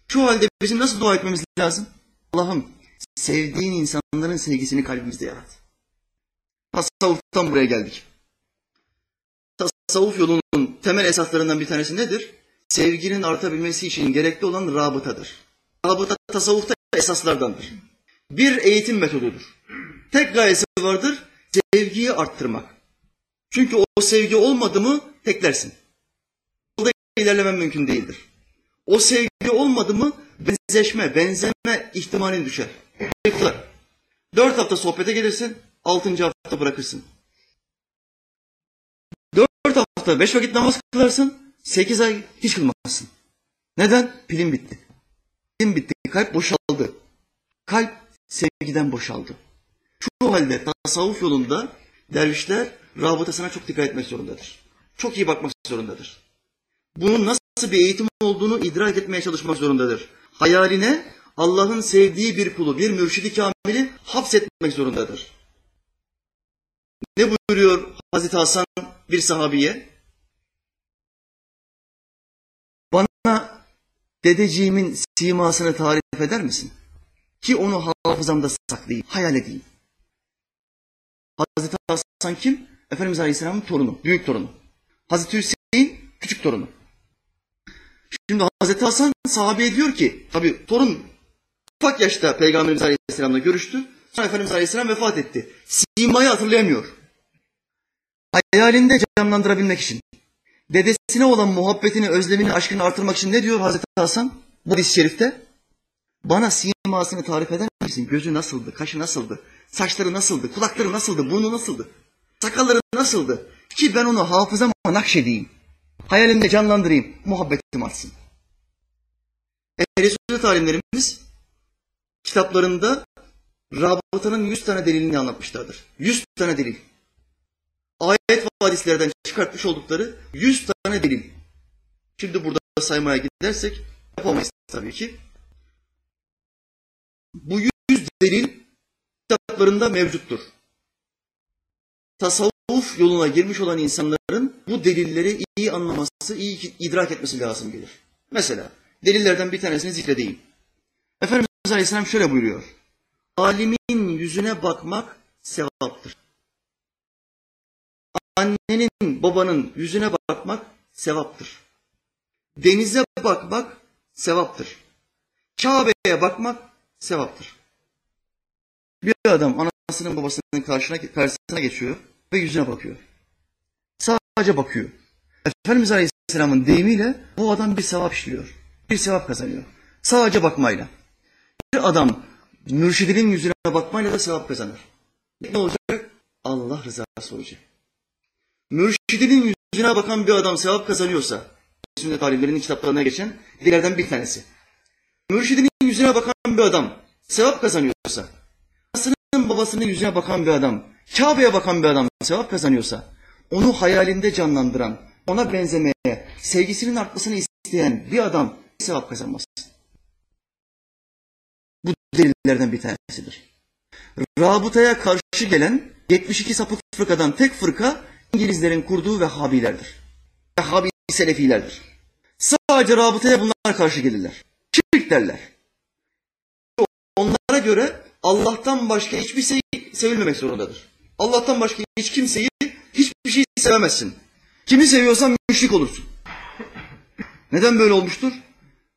Şu halde bizim nasıl dua etmemiz lazım? Allah'ım sevdiğin insanların sevgisini kalbimizde yarat. Tasavvuftan buraya geldik. Tasavvuf yolunun temel esaslarından bir tanesi nedir? Sevginin artabilmesi için gerekli olan rabıtadır. Rabıta tasavvufta esaslardandır. Bir eğitim metodudur. Tek gayesi vardır, sevgiyi arttırmak. Çünkü o sevgi olmadı mı teklersin. Yolda ilerlemen mümkün değildir. O sevgi olmadı mı benzeşme, benzeme ihtimalin düşer. Yıkılar. Dört hafta sohbete gelirsin, altıncı hafta bırakırsın. Dört hafta beş vakit namaz kılarsın, sekiz ay hiç kılmazsın. Neden? Pilin bitti. Pilin bitti, kalp boşaldı. Kalp sevgiden boşaldı. Şu halde tasavvuf yolunda dervişler rabıtasına çok dikkat etmek zorundadır. Çok iyi bakmak zorundadır. Bunun nasıl bir eğitim olduğunu idrak etmeye çalışmak zorundadır. Hayaline Allah'ın sevdiği bir kulu, bir mürşidi kamili hapsetmek zorundadır. Ne buyuruyor Hazreti Hasan bir sahabiye? Bana dedeciğimin simasını tarif eder misin? Ki onu hafızamda saklayayım, hayal edeyim. Hazreti Hasan kim? Efendimiz Aleyhisselam'ın torunu, büyük torunu. Hazreti Hüseyin küçük torunu. Şimdi Hazreti Hasan sahabeye diyor ki, tabi torun ufak yaşta Peygamberimiz Aleyhisselam'la görüştü. Sonra Efendimiz Aleyhisselam vefat etti. Simayı hatırlayamıyor. Hayalinde canlandırabilmek için. Dedesine olan muhabbetini, özlemini, aşkını artırmak için ne diyor Hazreti Hasan? Bu hadis-i şerifte. Bana simasını tarif eder misin? Gözü nasıldı, kaşı nasıldı, saçları nasıldı, kulakları nasıldı, burnu nasıldı, sakalları nasıldı? Ki ben onu hafızama nakşedeyim. Hayalimde canlandırayım, muhabbetim artsın. Ehli sünnet alimlerimiz kitaplarında rabıtanın yüz tane delilini anlatmışlardır. Yüz tane delil. Ayet ve hadislerden çıkartmış oldukları yüz tane delil. Şimdi burada saymaya gidersek yapamayız tabii ki. Bu yüz delil kitaplarında mevcuttur. Tasavvuf yoluna girmiş olan insanların bu delilleri iyi anlaması, iyi idrak etmesi lazım gelir. Mesela delillerden bir tanesini zikredeyim. Efendimiz Aleyhisselam şöyle buyuruyor. Alimin yüzüne bakmak sevaptır. Annenin, babanın yüzüne bakmak sevaptır. Denize bakmak sevaptır. Kabe'ye bakmak sevaptır. Bir adam anasının babasının karşına, karşısına geçiyor ve yüzüne bakıyor. Sadece bakıyor. Efendimiz Aleyhisselam'ın deyimiyle bu adam bir sevap işliyor. Bir sevap kazanıyor. Sadece bakmayla. Bir adam mürşidinin yüzüne bakmayla da sevap kazanır. Ne olacak? Allah rızası olacak. Mürşidinin yüzüne bakan bir adam sevap kazanıyorsa, sünnet alimlerinin kitaplarına geçen dilerden bir tanesi. Mürşidinin yüzüne bakan bir adam sevap kazanıyorsa, anasının babasının yüzüne bakan bir adam, Kabe'ye bakan bir adam sevap kazanıyorsa, onu hayalinde canlandıran, ona benzemeye, sevgisinin artmasını isteyen bir adam sevap kazanmaz. Bu delillerden bir tanesidir. Rabıtaya karşı gelen 72 sapık fırkadan tek fırka İngilizlerin kurduğu Vehhabilerdir. Vehhabi Selefilerdir. Sadece rabıtaya bunlar karşı gelirler. Şirk derler. Onlara göre Allah'tan başka hiçbir şey sevilmemek zorundadır. Allah'tan başka hiç kimseyi, hiçbir şey sevemezsin. Kimi seviyorsan müşrik olursun. Neden böyle olmuştur?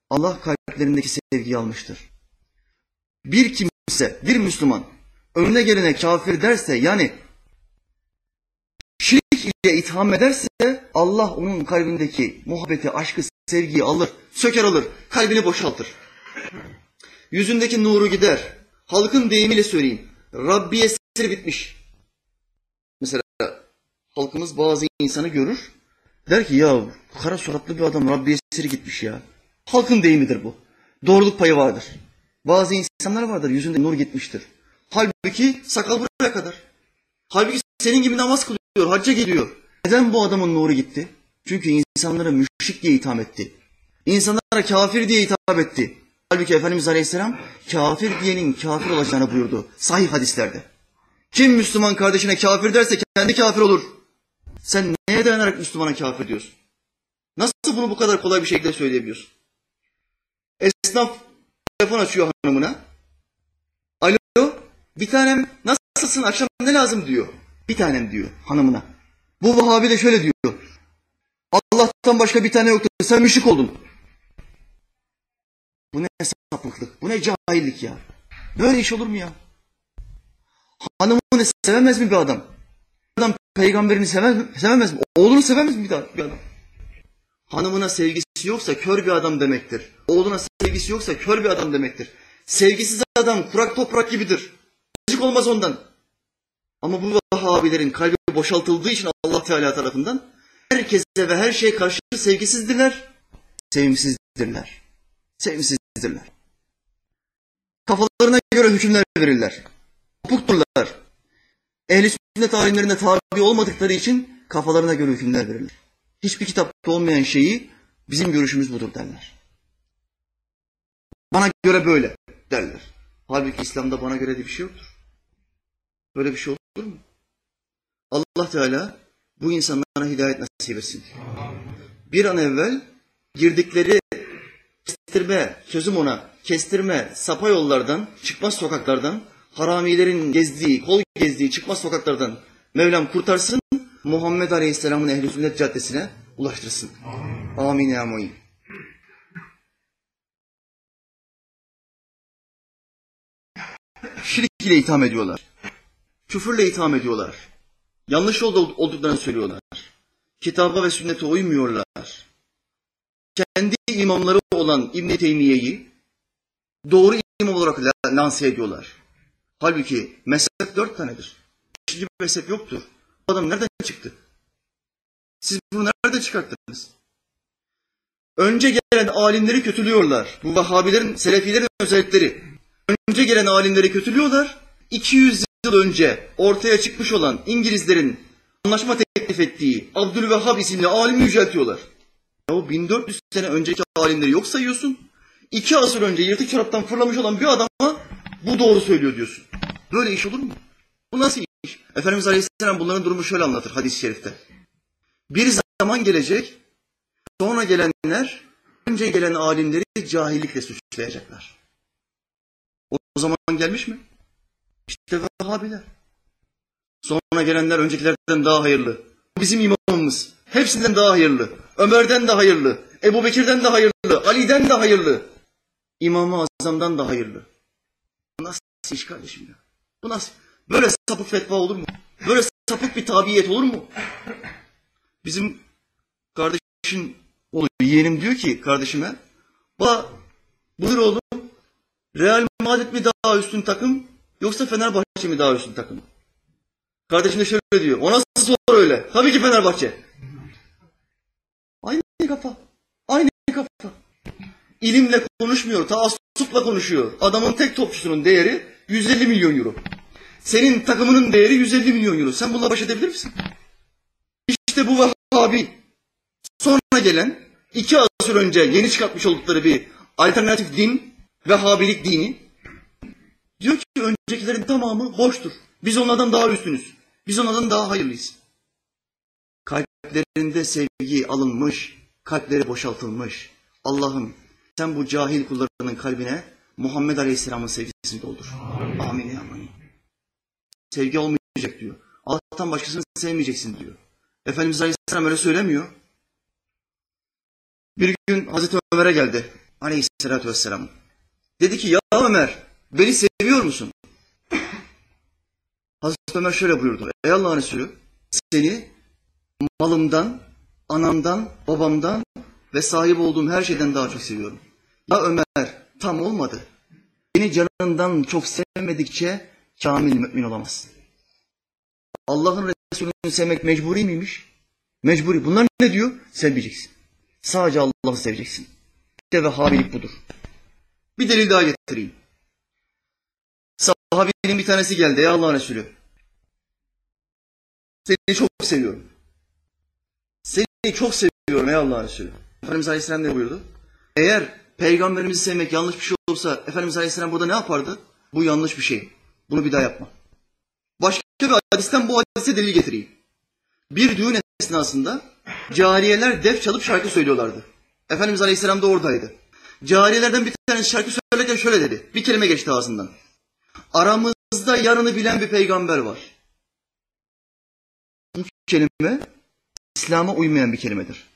Allah kalplerindeki sevgiyi almıştır. Bir kimse, bir Müslüman önüne gelene kafir derse yani ile itham ederse Allah onun kalbindeki muhabbeti, aşkı, sevgiyi alır, söker alır, kalbini boşaltır. Yüzündeki nuru gider. Halkın deyimiyle söyleyeyim. Rabbi esir bitmiş. Mesela halkımız bazı insanı görür. Der ki ya kara suratlı bir adam Rabbi esiri gitmiş ya. Halkın deyimidir bu. Doğruluk payı vardır. Bazı insanlar vardır yüzünde nur gitmiştir. Halbuki sakal buraya kadar. Halbuki senin gibi namaz kılıyor, hacca geliyor. Neden bu adamın nuru gitti? Çünkü insanlara müşrik diye itham etti. İnsanlara kafir diye hitap etti. Halbuki Efendimiz Aleyhisselam kafir diyenin kafir olacağını buyurdu. Sahih hadislerde. Kim Müslüman kardeşine kafir derse kendi kafir olur. Sen neye dayanarak Müslümana kafir diyorsun? Nasıl bunu bu kadar kolay bir şekilde söyleyebiliyorsun? Esnaf telefon açıyor hanımına. Alo, bir tanem nasılsın akşam ne lazım diyor. Bir tanem diyor hanımına. Bu Vahabi de şöyle diyor. Allah'tan başka bir tane yoktur. Sen müşrik oldun. Bu ne sapıklık, bu ne cahillik ya. Böyle iş olur mu ya? Hanımını sevemez mi bir adam? Adam peygamberini sevemez, sevemez mi? Oğlunu sevemez mi bir adam? Hanımına sevgisi yoksa kör bir adam demektir. Oğluna sevgisi yoksa kör bir adam demektir. Sevgisiz adam kurak toprak gibidir. Müzik olmaz ondan. Ama bu Vahabilerin kalbi boşaltıldığı için Allah Teala tarafından herkese ve her şeye karşı sevgisizdirler, sevimsizdirler. Sevimsizdirler. Kafalarına göre hükümler verirler. Kopukturlar. Ehli sünnet alimlerine tabi olmadıkları için kafalarına göre hükümler verirler. Hiçbir kitapta olmayan şeyi bizim görüşümüz budur derler. Bana göre böyle derler. Halbuki İslam'da bana göre de bir şey yoktur. Böyle bir şey olur mu? Allah Teala bu insanlara hidayet nasip etsin. Bir an evvel girdikleri kestirme, sözüm ona, kestirme, sapa yollardan, çıkmaz sokaklardan, haramilerin gezdiği, kol gezdiği çıkmaz sokaklardan Mevlam kurtarsın, Muhammed Aleyhisselam'ın ehli sünnet caddesine ulaştırsın. Amin ya muin. Şirk ile itham ediyorlar. Küfürle itham ediyorlar. Yanlış yolda olduklarını söylüyorlar. Kitaba ve sünnete uymuyorlar. Kendi imamları olan İbn Teymiye'yi doğru imam olarak lanse ediyorlar. Halbuki mezhep dört tanedir. Beşinci mezhep yoktur. Bu adam nereden çıktı? Siz bunu nereden çıkarttınız? Önce gelen alimleri kötülüyorlar. Bu Vahabilerin, Selefilerin özellikleri. Önce gelen alimleri kötülüyorlar. 200 yıl önce ortaya çıkmış olan İngilizlerin anlaşma teklif ettiği Abdülvehhab isimli alimi yüceltiyorlar. Ya o 1400 sene önceki alimleri yok sayıyorsun. İki asır önce yırtık çoraptan fırlamış olan bir adama bu doğru söylüyor diyorsun. Böyle iş olur mu? Bu nasıl iş? Efendimiz Aleyhisselam bunların durumu şöyle anlatır hadis-i şerifte. Bir zaman gelecek, sonra gelenler önce gelen alimleri cahillikle suçlayacaklar. O zaman gelmiş mi? İşte Vehhabiler. Sonra gelenler öncekilerden daha hayırlı. Bizim imamımız hepsinden daha hayırlı. Ömer'den de hayırlı. Ebu Bekir'den de hayırlı. Ali'den de hayırlı. İmam-ı Azam'dan da hayırlı. Bu nasıl iş kardeşim ya? Bu nasıl? Böyle sapık fetva olur mu? Böyle sapık bir tabiyet olur mu? Bizim kardeşin oğlu yeğenim diyor ki kardeşime ba buyur oğlum Real Madrid mi daha üstün takım yoksa Fenerbahçe mi daha üstün takım? Kardeşim de şöyle diyor. O nasıl soru öyle? Tabii ki Fenerbahçe. Aynı kafa. Aynı kafa. İlimle konuşmuyor, taassupla konuşuyor. Adamın tek topçusunun değeri 150 milyon euro. Senin takımının değeri 150 milyon euro. Sen bununla baş edebilir misin? İşte bu Vahabi. Sonra gelen iki asır önce yeni çıkartmış oldukları bir alternatif din, Vehhabilik dini. Diyor ki öncekilerin tamamı boştur. Biz onlardan daha üstünüz. Biz onlardan daha hayırlıyız. Kalplerinde sevgi alınmış, kalpleri boşaltılmış. Allah'ım sen bu cahil kullarının kalbine Muhammed Aleyhisselam'ın sevgisini doldur. Amin ya amin. Sevgi olmayacak diyor. Allah'tan başkasını sevmeyeceksin diyor. Efendimiz Aleyhisselam öyle söylemiyor. Bir gün Hazreti Ömer'e geldi. Aleyhisselatü Vesselam. Dedi ki ya Ömer beni seviyor musun? Hazreti Ömer şöyle buyurdu. Ey Allah'ın Resulü seni malımdan, anamdan, babamdan ve sahip olduğum her şeyden daha çok seviyorum. Ya Ömer tam olmadı. Beni canından çok sevmedikçe kamil mümin olamazsın. Allah'ın Resulü'nü sevmek mecburi miymiş? Mecburi. Bunlar ne diyor? Sevmeyeceksin. Sadece Allah'ı seveceksin. İşte Vehhabilik budur. Bir delil daha getireyim. Sahabenin bir tanesi geldi ey Allah'ın Resulü. Seni çok seviyorum. Seni çok seviyorum ey Allah'ın Resulü. Efendimiz Aleyhisselam ne buyurdu? Eğer Peygamberimizi sevmek yanlış bir şey olsa Efendimiz Aleyhisselam burada ne yapardı? Bu yanlış bir şey. Bunu bir daha yapma. Başka bir hadisten bu hadise delil getireyim. Bir düğün esnasında cariyeler def çalıp şarkı söylüyorlardı. Efendimiz Aleyhisselam da oradaydı. Cariyelerden bir tanesi şarkı söylerken şöyle dedi. Bir kelime geçti ağzından. Aramızda yarını bilen bir peygamber var. Bu kelime İslam'a uymayan bir kelimedir.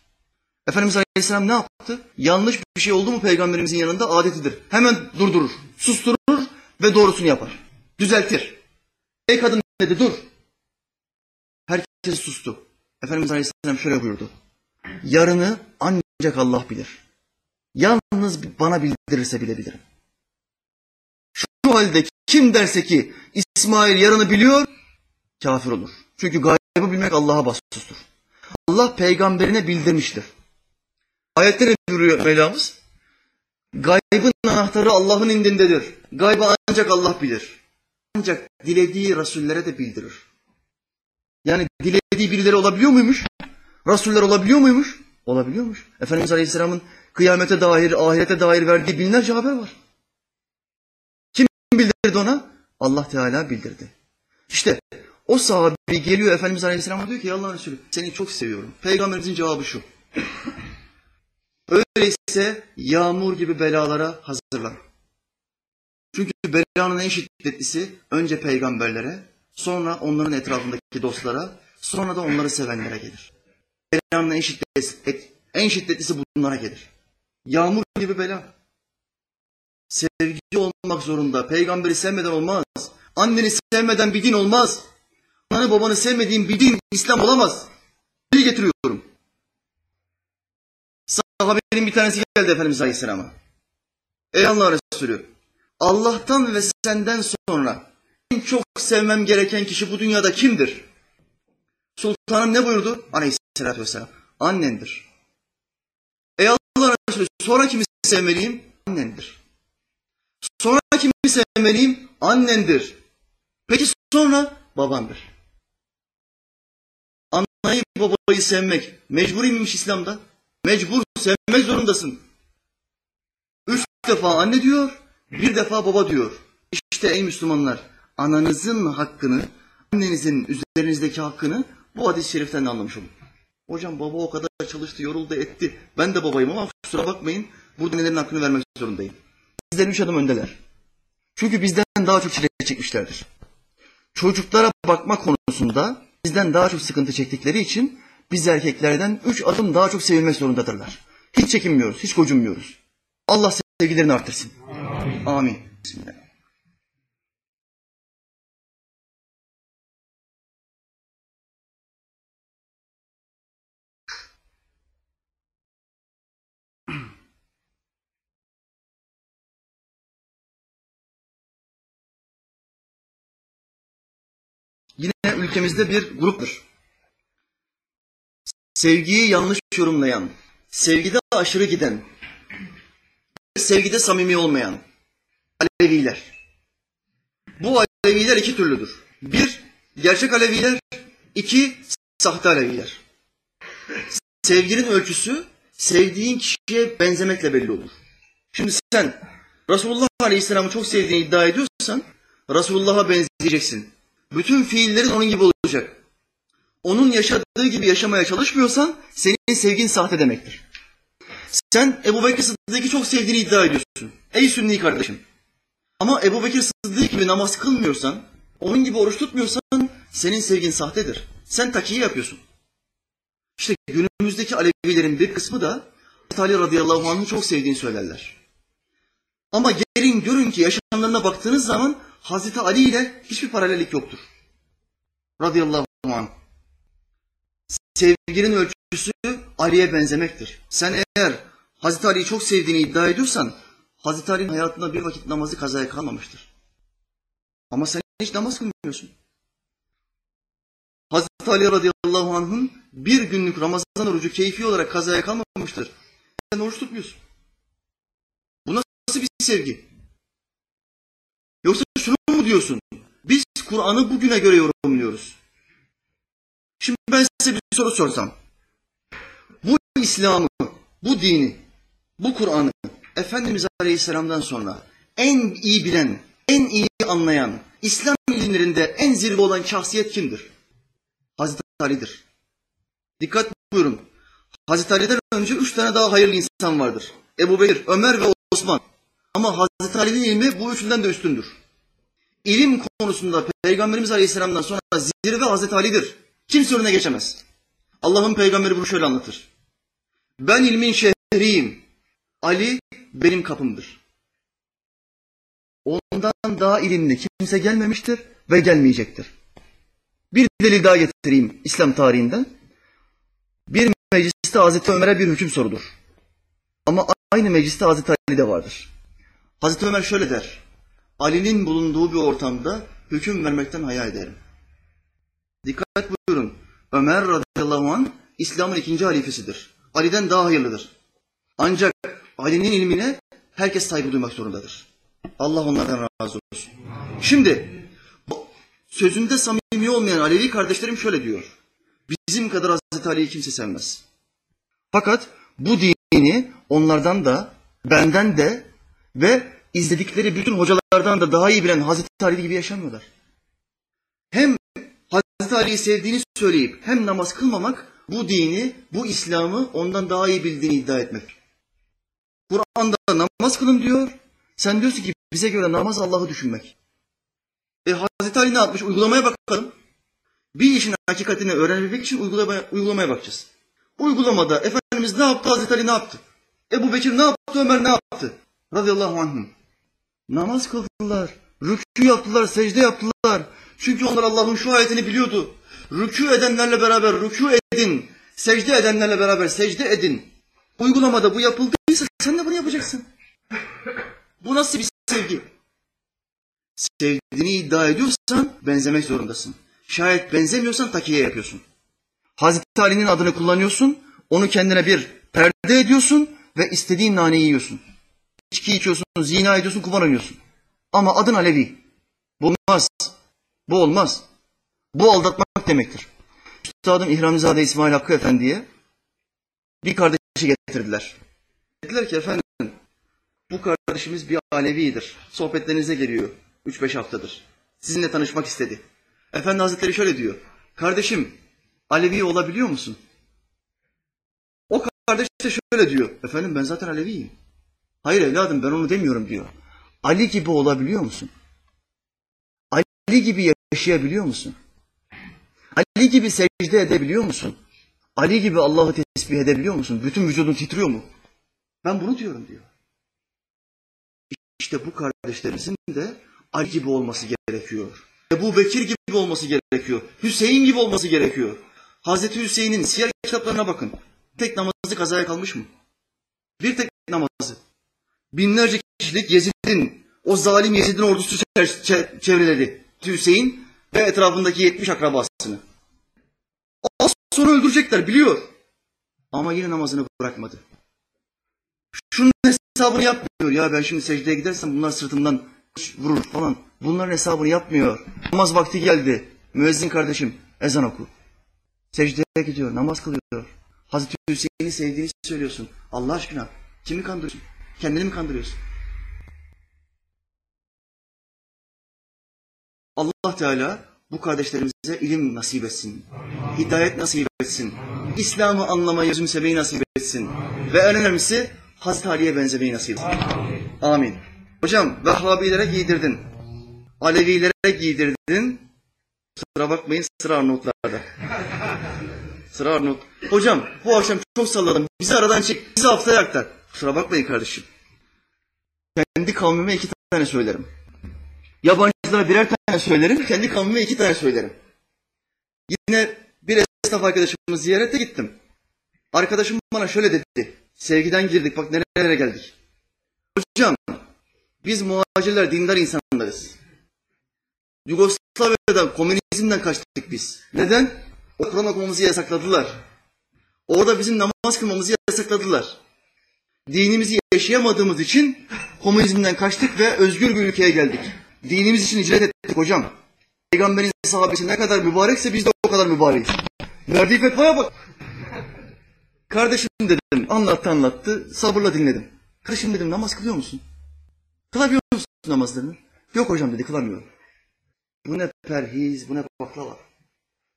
Efendimiz Aleyhisselam ne yaptı? Yanlış bir şey oldu mu peygamberimizin yanında adetidir. Hemen durdurur, susturur ve doğrusunu yapar. Düzeltir. Ey kadın dedi dur. Herkes sustu. Efendimiz Aleyhisselam şöyle buyurdu. Yarını ancak Allah bilir. Yalnız bana bildirirse bilebilirim. Halde kim derse ki İsmail yarını biliyor, kafir olur. Çünkü gaybı bilmek Allah'a bastustur. Allah peygamberine bildirmiştir. Ayette ne buyuruyor Mevlamız? Gaybın anahtarı Allah'ın indindedir. Gaybı ancak Allah bilir. Ancak dilediği rasullere de bildirir. Yani dilediği birileri olabiliyor muymuş? Rasuller olabiliyor muymuş? Olabiliyormuş. Efendimiz Aleyhisselam'ın kıyamete dair, ahirete dair verdiği binlerce haber var. Kim bildirdi ona? Allah Teala bildirdi. İşte o sahabi geliyor Efendimiz Aleyhisselam'a diyor ki ya Allah'ın Resulü seni çok seviyorum. Peygamberimizin cevabı şu. Öyleyse yağmur gibi belalara hazırlan. Çünkü belanın en şiddetlisi önce peygamberlere, sonra onların etrafındaki dostlara, sonra da onları sevenlere gelir. Belanın en şiddetlisi, en şiddetlisi bunlara gelir. Yağmur gibi bela. Sevgi olmak zorunda. Peygamberi sevmeden olmaz. Anneni sevmeden bir din olmaz. Ananı babanı sevmediğin bir din İslam olamaz. Dil getiriyorum. Sahabenin bir tanesi geldi Efendimiz Aleyhisselam'a. Ey Allah Resulü, Allah'tan ve senden sonra en çok sevmem gereken kişi bu dünyada kimdir? Sultanım ne buyurdu? Aleyhisselatü vesselam. Annendir. Ey Allah Resulü, sonra kimi sevmeliyim? Annendir. Sonra kimi sevmeliyim? Annendir. Peki sonra babandır. Anayı babayı sevmek mecburi miymiş İslam'da? Mecbur sevmek zorundasın. Üç defa anne diyor, bir defa baba diyor. İşte ey Müslümanlar, ananızın hakkını, annenizin üzerinizdeki hakkını bu hadis-i şeriften anlamış olun. Hocam baba o kadar çalıştı, yoruldu, etti. Ben de babayım ama kusura bakmayın, burada nelerin hakkını vermek zorundayım. Bizden üç adım öndeler. Çünkü bizden daha çok çile çekmişlerdir. Çocuklara bakma konusunda bizden daha çok sıkıntı çektikleri için biz erkeklerden üç adım daha çok sevilmek zorundadırlar. Hiç çekinmiyoruz, hiç gocunmuyoruz. Allah sevgilerini artırsın. Amin. Amin. Yine ülkemizde bir gruptur. Sevgiyi yanlış yorumlayan, sevgide aşırı giden, sevgide samimi olmayan Aleviler. Bu Aleviler iki türlüdür. Bir, gerçek Aleviler. iki sahte Aleviler. Sevginin ölçüsü sevdiğin kişiye benzemekle belli olur. Şimdi sen Resulullah Aleyhisselam'ı çok sevdiğini iddia ediyorsan Resulullah'a benzeyeceksin. Bütün fiillerin onun gibi olacak. Onun yaşadığı gibi yaşamaya çalışmıyorsan senin sevgin sahte demektir. Sen Ebu Bekir Sıddık'ı çok sevdiğini iddia ediyorsun. Ey Sünni kardeşim. Ama Ebu Bekir Sıddık gibi namaz kılmıyorsan, onun gibi oruç tutmuyorsan senin sevgin sahtedir. Sen takiyi yapıyorsun. İşte günümüzdeki Alevilerin bir kısmı da Ali radıyallahu anh'ı çok sevdiğini söylerler. Ama gelin görün ki yaşamlarına baktığınız zaman Hazreti Ali ile hiçbir paralellik yoktur. Radıyallahu anh. Sevginin ölçüsü Ali'ye benzemektir. Sen eğer Hazreti Ali'yi çok sevdiğini iddia ediyorsan Hazreti Ali'nin hayatında bir vakit namazı kazaya kalmamıştır. Ama sen hiç namaz kılmıyorsun. Hazreti Ali radıyallahu anh'ın bir günlük Ramazan orucu keyfi olarak kazaya kalmamıştır. Sen oruç tutmuyorsun. Bu nasıl bir sevgi? Yoksa şunu mu diyorsun? Biz Kur'an'ı bugüne göre yorumluyoruz. Şimdi ben size bir soru sorsam. Bu İslam'ı, bu dini, bu Kur'an'ı Efendimiz Aleyhisselam'dan sonra en iyi bilen, en iyi anlayan, İslam ilimlerinde en zirve olan şahsiyet kimdir? Hazreti Ali'dir. Dikkat buyurun. Hazreti Ali'den önce üç tane daha hayırlı insan vardır. Ebu Bekir, Ömer ve Osman. Ama Hazreti Ali'nin ilmi bu üçünden de üstündür. İlim konusunda Peygamberimiz Aleyhisselam'dan sonra zirve Hazreti Ali'dir. Kimse önüne geçemez. Allah'ın peygamberi bunu şöyle anlatır. Ben ilmin şehriyim. Ali benim kapımdır. Ondan daha ilimli kimse gelmemiştir ve gelmeyecektir. Bir delil daha getireyim İslam tarihinden. Bir mecliste Hazreti Ömer'e bir hüküm sorulur. Ama aynı mecliste Hazreti Ali de vardır. Hazreti Ömer şöyle der. Ali'nin bulunduğu bir ortamda hüküm vermekten hayal ederim. Dikkat buyurun. Ömer radıyallahu anh İslam'ın ikinci halifesidir. Ali'den daha hayırlıdır. Ancak Ali'nin ilmine herkes saygı duymak zorundadır. Allah onlardan razı olsun. Şimdi sözünde samimi olmayan Alevi kardeşlerim şöyle diyor. Bizim kadar Hazreti Ali'yi kimse sevmez. Fakat bu dini onlardan da, benden de ve izledikleri bütün hocalardan da daha iyi bilen Hazreti Ali gibi yaşamıyorlar. Hem Hazreti Ali'yi sevdiğini söyleyip hem namaz kılmamak bu dini, bu İslam'ı ondan daha iyi bildiğini iddia etmek. Kur'an'da namaz kılın diyor. Sen diyorsun ki bize göre namaz Allah'ı düşünmek. E Hazreti Ali ne yapmış? Uygulamaya bakalım. Bir işin hakikatini öğrenebilmek için uygulamaya, uygulamaya bakacağız. Uygulamada Efendimiz ne yaptı? Hazreti Ali ne yaptı? Ebu Bekir ne yaptı? Ömer ne yaptı? Radıyallahu anhum. Namaz kıldılar. Rükû yaptılar, secde yaptılar. Çünkü onlar Allah'ın şu ayetini biliyordu. Rükû edenlerle beraber rükû edin. Secde edenlerle beraber secde edin. Uygulamada bu yapıldıysa sen de bunu yapacaksın. Bu nasıl bir sevgi? Sevdiğini iddia ediyorsan benzemek zorundasın. Şayet benzemiyorsan takiye yapıyorsun. Hazreti Ali'nin adını kullanıyorsun, onu kendine bir perde ediyorsun ve istediğin naneyi yiyorsun. İçki içiyorsun, zina ediyorsun, kumar oynuyorsun. Ama adın Alevi. Bu olmaz. Bu olmaz. Bu aldatmak demektir. Üstadım İhramizade İsmail Hakkı Efendi'ye bir kardeşi getirdiler. Dediler ki efendim bu kardeşimiz bir Alevidir. Sohbetlerinize geliyor. Üç beş haftadır. Sizinle tanışmak istedi. Efendi Hazretleri şöyle diyor. Kardeşim Alevi olabiliyor musun? O kardeş de şöyle diyor. Efendim ben zaten Aleviyim. Hayır evladım ben onu demiyorum diyor. Ali gibi olabiliyor musun? Ali gibi yaşayabiliyor musun? Ali gibi secde edebiliyor musun? Ali gibi Allah'ı tesbih edebiliyor musun? Bütün vücudun titriyor mu? Ben bunu diyorum diyor. İşte bu kardeşlerimizin de Ali gibi olması gerekiyor. Ebu Bekir gibi olması gerekiyor. Hüseyin gibi olması gerekiyor. Hazreti Hüseyin'in siyer kitaplarına bakın. Tek namazı kazaya kalmış mı? Bir tek namazı. Binlerce kişilik Yezid'in, o zalim Yezid'in ordusu çevreledi. Hüseyin ve etrafındaki 70 akrabasını. Az sonra öldürecekler biliyor. Ama yine namazını bırakmadı. Şunun hesabını yapmıyor. Ya ben şimdi secdeye gidersem bunlar sırtımdan vurur falan. Bunların hesabını yapmıyor. Namaz vakti geldi. Müezzin kardeşim ezan oku. Secdeye gidiyor, namaz kılıyor. Hazreti Hüseyin'i sevdiğini söylüyorsun. Allah aşkına kimi kandırıyorsun? Kendini mi kandırıyorsun? Allah Teala bu kardeşlerimize ilim nasip etsin. Hidayet nasip etsin. İslam'ı anlamayı, özümsemeyi nasip etsin. Ve en önemlisi Hazreti Ali'ye benzemeyi nasip etsin. Amin. Hocam Vehhabilere giydirdin. Alevilere giydirdin. Sıra bakmayın sıra Arnavutlarda. Sıra Arnavut. Hocam bu akşam çok salladım. Bizi aradan çek. Bizi haftaya aktar. Kusura bakmayın kardeşim. Kendi kavmime iki tane söylerim. Yabancılara birer tane söylerim. Kendi kavmime iki tane söylerim. Yine bir esnaf arkadaşımı ziyarete gittim. Arkadaşım bana şöyle dedi. Sevgiden girdik bak nerelere geldik. Hocam biz muhacirler dindar insanlarız. Yugoslavya'da komünizmden kaçtık biz. Neden? Kur'an okumamızı yasakladılar. Orada bizim namaz kılmamızı yasakladılar. Dinimizi yaşayamadığımız için komünizmden kaçtık ve özgür bir ülkeye geldik. Dinimiz için hicret ettik hocam. Peygamberin sahabesi ne kadar mübarekse biz de o kadar mübarekiz. Verdiği fetvaya bak. Kardeşim dedim, anlattı anlattı, sabırla dinledim. Kardeşim dedim namaz kılıyor musun? Kılabiliyor musun namazlarını? Yok hocam dedi kılamıyorum. Bu ne perhiz, bu ne baklava.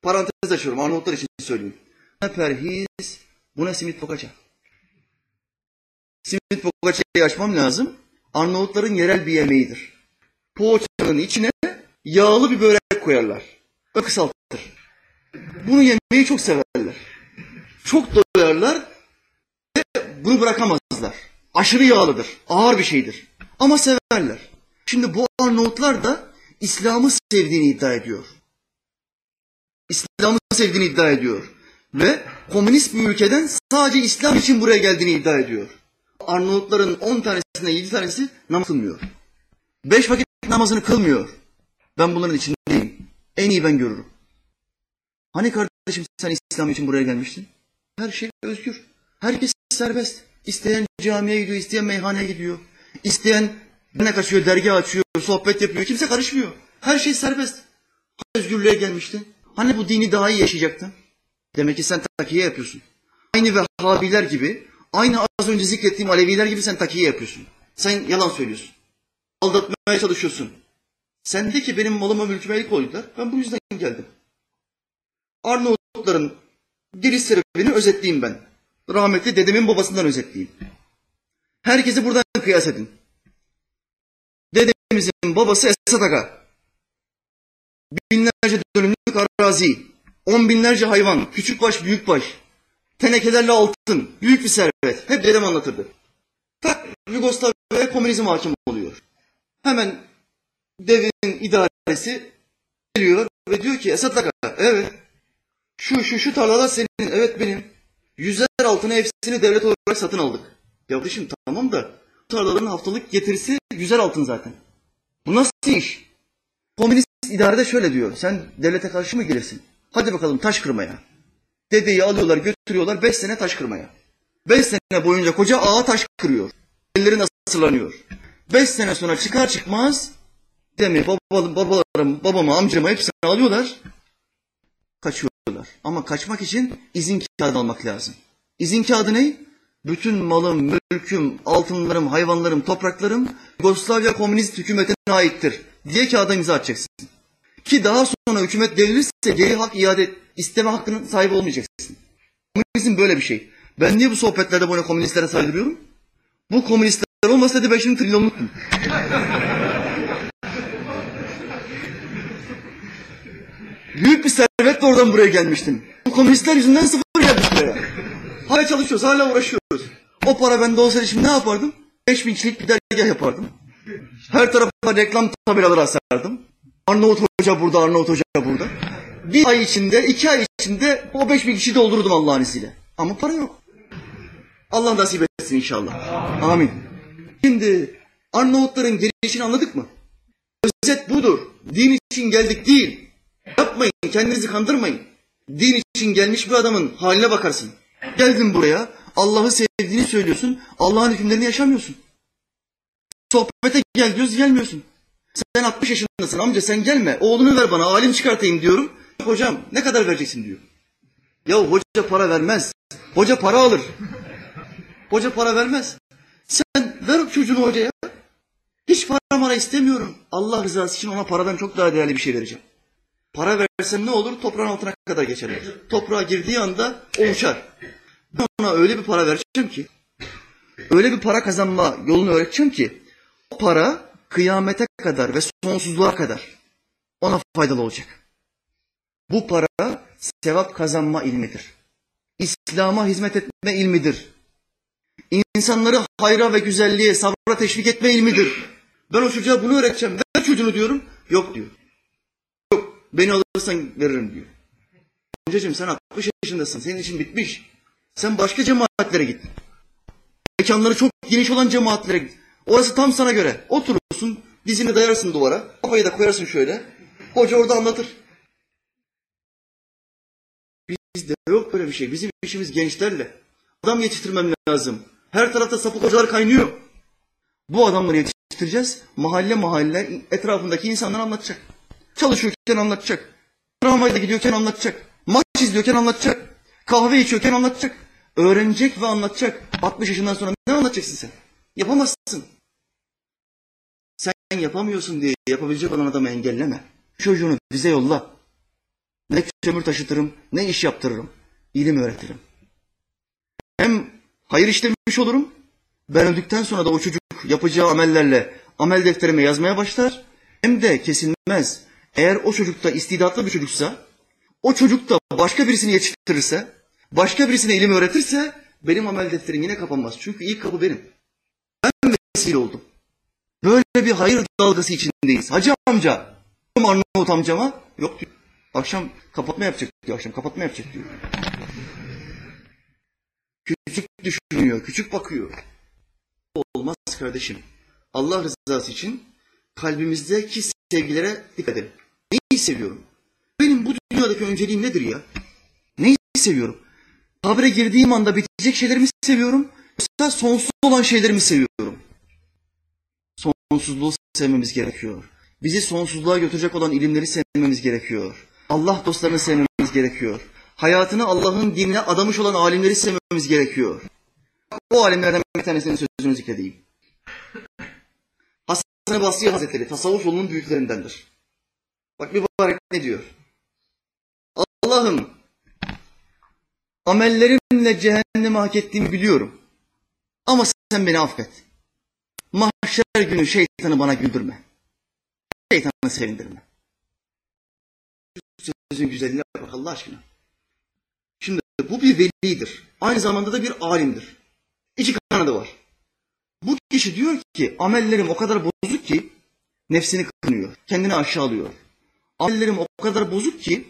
Parantez açıyorum Arnavutlar için söyleyeyim. Bu ne perhiz, bu ne simit pokaça. Simit poğaçayı açmam lazım. Arnavutların yerel bir yemeğidir. Poğaçanın içine yağlı bir börek koyarlar. Ö kısaltır. Bunu yemeyi çok severler. Çok doyarlar ve bunu bırakamazlar. Aşırı yağlıdır, ağır bir şeydir. Ama severler. Şimdi bu Arnavutlar da İslam'ı sevdiğini iddia ediyor. İslam'ı sevdiğini iddia ediyor. Ve komünist bir ülkeden sadece İslam için buraya geldiğini iddia ediyor. Arnavutların 10 tanesinde 7 tanesi namaz kılmıyor. 5 vakit namazını kılmıyor. Ben bunların içindeyim. En iyi ben görürüm. Hani kardeşim sen İslam için buraya gelmiştin? Her şey özgür. Herkes serbest. İsteyen camiye gidiyor, isteyen meyhaneye gidiyor. İsteyen ne kaçıyor, dergi açıyor, sohbet yapıyor. Kimse karışmıyor. Her şey serbest. Özgürlüğe gelmiştin. Hani bu dini daha iyi yaşayacaktın? Demek ki sen takiye yapıyorsun. Aynı Vehhabiler gibi, aynı az önce zikrettiğim Aleviler gibi sen takiye yapıyorsun. Sen yalan söylüyorsun. Aldatmaya çalışıyorsun. Sen de ki benim malıma mülküme el koydular. Ben bu yüzden geldim. Arnavutların giriş sebebini özetleyeyim ben. Rahmetli dedemin babasından özetleyeyim. Herkesi buradan kıyas edin. Dedemizin babası Esat Aga. Binlerce dönümlük arazi, on binlerce hayvan, küçük baş, büyük baş, tenekelerle altın, büyük bir servet. Hep dedem anlatırdı. Tak Yugoslavya'ya komünizm hakim oluyor. Hemen devin idaresi geliyor ve diyor ki Esat Aga, evet şu şu şu tarlalar senin, evet benim. Yüzler altına hepsini devlet olarak satın aldık. Yavrucuğum tamam da tarlaların haftalık getirisi yüzer altın zaten. Bu nasıl iş? Komünist idarede şöyle diyor. Sen devlete karşı mı gelirsin? Hadi bakalım taş kırmaya. Dedeyi alıyorlar götürüyorlar beş sene taş kırmaya. Beş sene boyunca koca ağa taş kırıyor. Elleri nasırlanıyor. Beş sene sonra çıkar çıkmaz demi babalarım, babalarım, babamı, amcamı hepsini alıyorlar. Kaçıyorlar. Ama kaçmak için izin kağıdı almak lazım. İzin kağıdı ne? Bütün malım, mülküm, altınlarım, hayvanlarım, topraklarım Yugoslavya Komünist Hükümeti'ne aittir diye kağıda imza atacaksın. Ki daha sonra hükümet devrilirse geri hak iade isteme hakkının sahibi olmayacaksın. Komünizm böyle bir şey. Ben niye bu sohbetlerde böyle komünistlere saydırıyorum? Bu komünistler olmasaydı ben şimdi trilyonluktum. Büyük bir servetle oradan buraya gelmiştim. Bu komünistler yüzünden sıfır geldik buraya. Hala çalışıyoruz, hala uğraşıyoruz. O para bende olsaydı şimdi ne yapardım? 5000 kişilik bir dergah yapardım. Her tarafa reklam tabelaları asardım. Arnavut Hoca burada, Arnavut Hoca burada. Bir ay içinde, iki ay içinde o 5000 kişi doldururdum Allah'ın izniyle. Ama para yok. Allah nasip etsin inşallah. Amin. Şimdi Arnavutların gelişini anladık mı? Özet budur. Din için geldik değil. Yapmayın, kendinizi kandırmayın. Din için gelmiş bir adamın haline bakarsın. Geldin buraya, Allah'ı sevdiğini söylüyorsun, Allah'ın hükümlerini yaşamıyorsun. Sohbete gel diyoruz, gelmiyorsun. Sen 60 yaşındasın amca sen gelme, oğlunu ver bana, alim çıkartayım diyorum. Hocam ne kadar vereceksin diyor. Ya hoca para vermez, hoca para alır. Hoca para vermez. Sen ver çocuğunu hocaya. Hiç para mara istemiyorum. Allah rızası için ona paradan çok daha değerli bir şey vereceğim. Para versem ne olur? Toprağın altına kadar geçer. Toprağa girdiği anda o uçar. Ben ona öyle bir para vereceğim ki, öyle bir para kazanma yolunu öğreteceğim ki, o para kıyamete kadar ve sonsuzluğa kadar ona faydalı olacak. Bu para sevap kazanma ilmidir. İslam'a hizmet etme ilmidir. İnsanları hayra ve güzelliğe, sabra teşvik etme ilmidir. Ben o çocuğa bunu öğreteceğim. Ver çocuğunu diyorum. Yok diyor. Yok. Beni alırsan veririm diyor. Amcacığım sen 60 yaşındasın. Senin için bitmiş. Sen başka cemaatlere git. Mekanları çok geniş olan cemaatlere git. Orası tam sana göre. Oturursun, dizini dayarsın duvara. Kafayı da koyarsın şöyle. Hoca orada anlatır. Bizde yok böyle bir şey. Bizim işimiz gençlerle. Adam yetiştirmem lazım. Her tarafta sapık hocalar kaynıyor. Bu adamları yetiştireceğiz. Mahalle mahalle etrafındaki insanlara anlatacak. Çalışıyorken anlatacak. Tramvayda gidiyorken anlatacak. Maç izliyorken anlatacak. Kahve içiyorken anlatacak. Öğrenecek ve anlatacak. 60 yaşından sonra ne anlatacaksın sen? Yapamazsın. Sen yapamıyorsun diye yapabilecek olan adamı engelleme. Çocuğunu bize yolla. Ne kömür taşıtırım, ne iş yaptırırım. İlim öğretirim. Hem hayır işlemiş olurum. Ben öldükten sonra da o çocuk yapacağı amellerle amel defterime yazmaya başlar. Hem de kesilmez. Eğer o çocuk da istidatlı bir çocuksa, o çocuk da başka birisini yetiştirirse, başka birisine ilim öğretirse benim amel defterim yine kapanmaz. Çünkü ilk kapı benim. Ben vesile oldum. Böyle bir hayır dalgası içindeyiz. Hacı amca, Arnavut amcama yok diyor. Akşam kapatma yapacak diyor. Akşam kapatma yapacak diyor. Küçük düşünüyor, küçük bakıyor. Olmaz kardeşim. Allah rızası için kalbimizdeki sevgilere dikkat edin. Neyi seviyorum? Benim bu dünyadaki önceliğim nedir ya? Neyi seviyorum? Kabre girdiğim anda bitecek şeyleri mi seviyorum? Yoksa sonsuz olan şeyleri mi seviyorum? Sonsuzluğu sevmemiz gerekiyor. Bizi sonsuzluğa götürecek olan ilimleri sevmemiz gerekiyor. Allah dostlarını sevmemiz gerekiyor. Hayatını Allah'ın dinine adamış olan alimleri sevmemiz gerekiyor. O alimlerden bir tanesinin sözünü zikredeyim. Hasan-ı Basri Hazretleri tasavvuf yolunun büyüklerindendir. Bak mübarek ne diyor? Allah'ım amellerimle cehennemi hak ettiğimi biliyorum. Ama sen beni affet. Mahşer günü şeytanı bana güldürme. Şeytanı sevindirme. Sözün güzelliğine bak Allah aşkına. Şimdi bu bir velidir. Aynı zamanda da bir alimdir. İki kanadı var. Bu kişi diyor ki amellerim o kadar bozuk ki nefsini kınıyor. Kendini aşağılıyor. Amellerim o kadar bozuk ki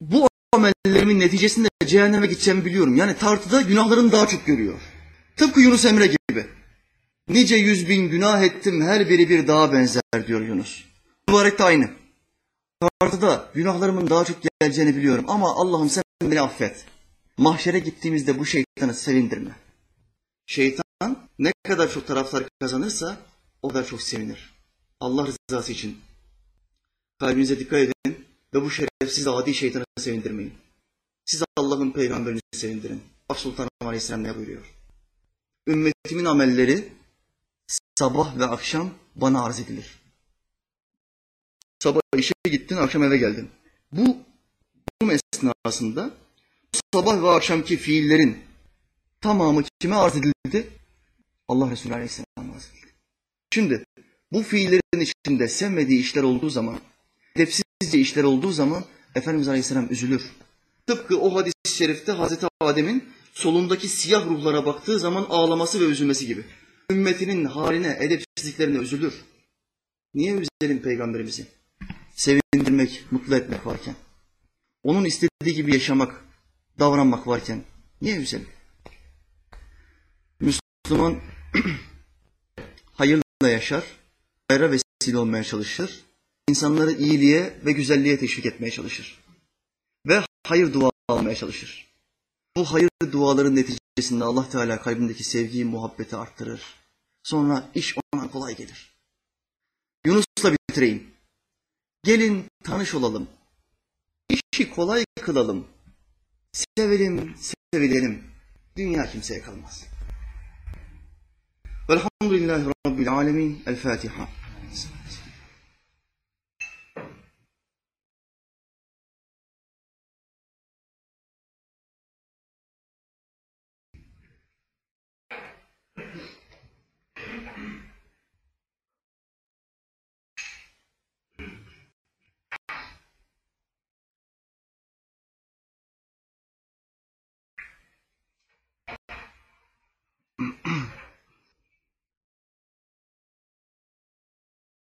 bu amellerimin neticesinde cehenneme gideceğimi biliyorum. Yani tartıda günahlarını daha çok görüyor. Tıpkı Yunus Emre gibi. Nice yüz bin günah ettim her biri bir dağa benzer diyor Yunus. Mübarek de aynı. Tartıda günahlarımın daha çok geleceğini biliyorum ama Allah'ım sen beni affet. Mahşere gittiğimizde bu şeytanı sevindirme. Şeytan ne kadar çok taraftar kazanırsa o kadar çok sevinir. Allah rızası için kalbinize dikkat edin ve bu şerefsiz adi şeytanı sevindirmeyin. Siz Allah'ın peygamberini sevindirin. Bak Sultan Aleyhisselam ne buyuruyor? Ümmetimin amelleri sabah ve akşam bana arz edilir. Sabah işe gittin, akşam eve geldin. Bu durum esnasında sabah ve akşamki fiillerin tamamı kime arz edildi? Allah Resulü Aleyhisselam arz edildi. Şimdi bu fiillerin içinde sevmediği işler olduğu zaman, edepsizce işler olduğu zaman Efendimiz Aleyhisselam üzülür. Tıpkı o hadis-i şerifte Hazreti Adem'in solundaki siyah ruhlara baktığı zaman ağlaması ve üzülmesi gibi. Ümmetinin haline, edepsizliklerine üzülür. Niye üzelim peygamberimizi? Sevindirmek, mutlu etmek varken. Onun istediği gibi yaşamak, davranmak varken niye üzelim? Müslüman hayırla yaşar, hayra vesile olmaya çalışır, insanları iyiliğe ve güzelliğe teşvik etmeye çalışır. Ve hayır dua almaya çalışır. Bu hayır duaların neticesinde Allah Teala kalbindeki sevgiyi, muhabbeti arttırır. Sonra iş ona kolay gelir. Yunus'la bitireyim. Gelin tanış olalım. İşi kolay kılalım. Sevelim, sevilelim. Dünya kimseye kalmaz. Velhamdülillahi Rabbil Alemin. El Fatiha.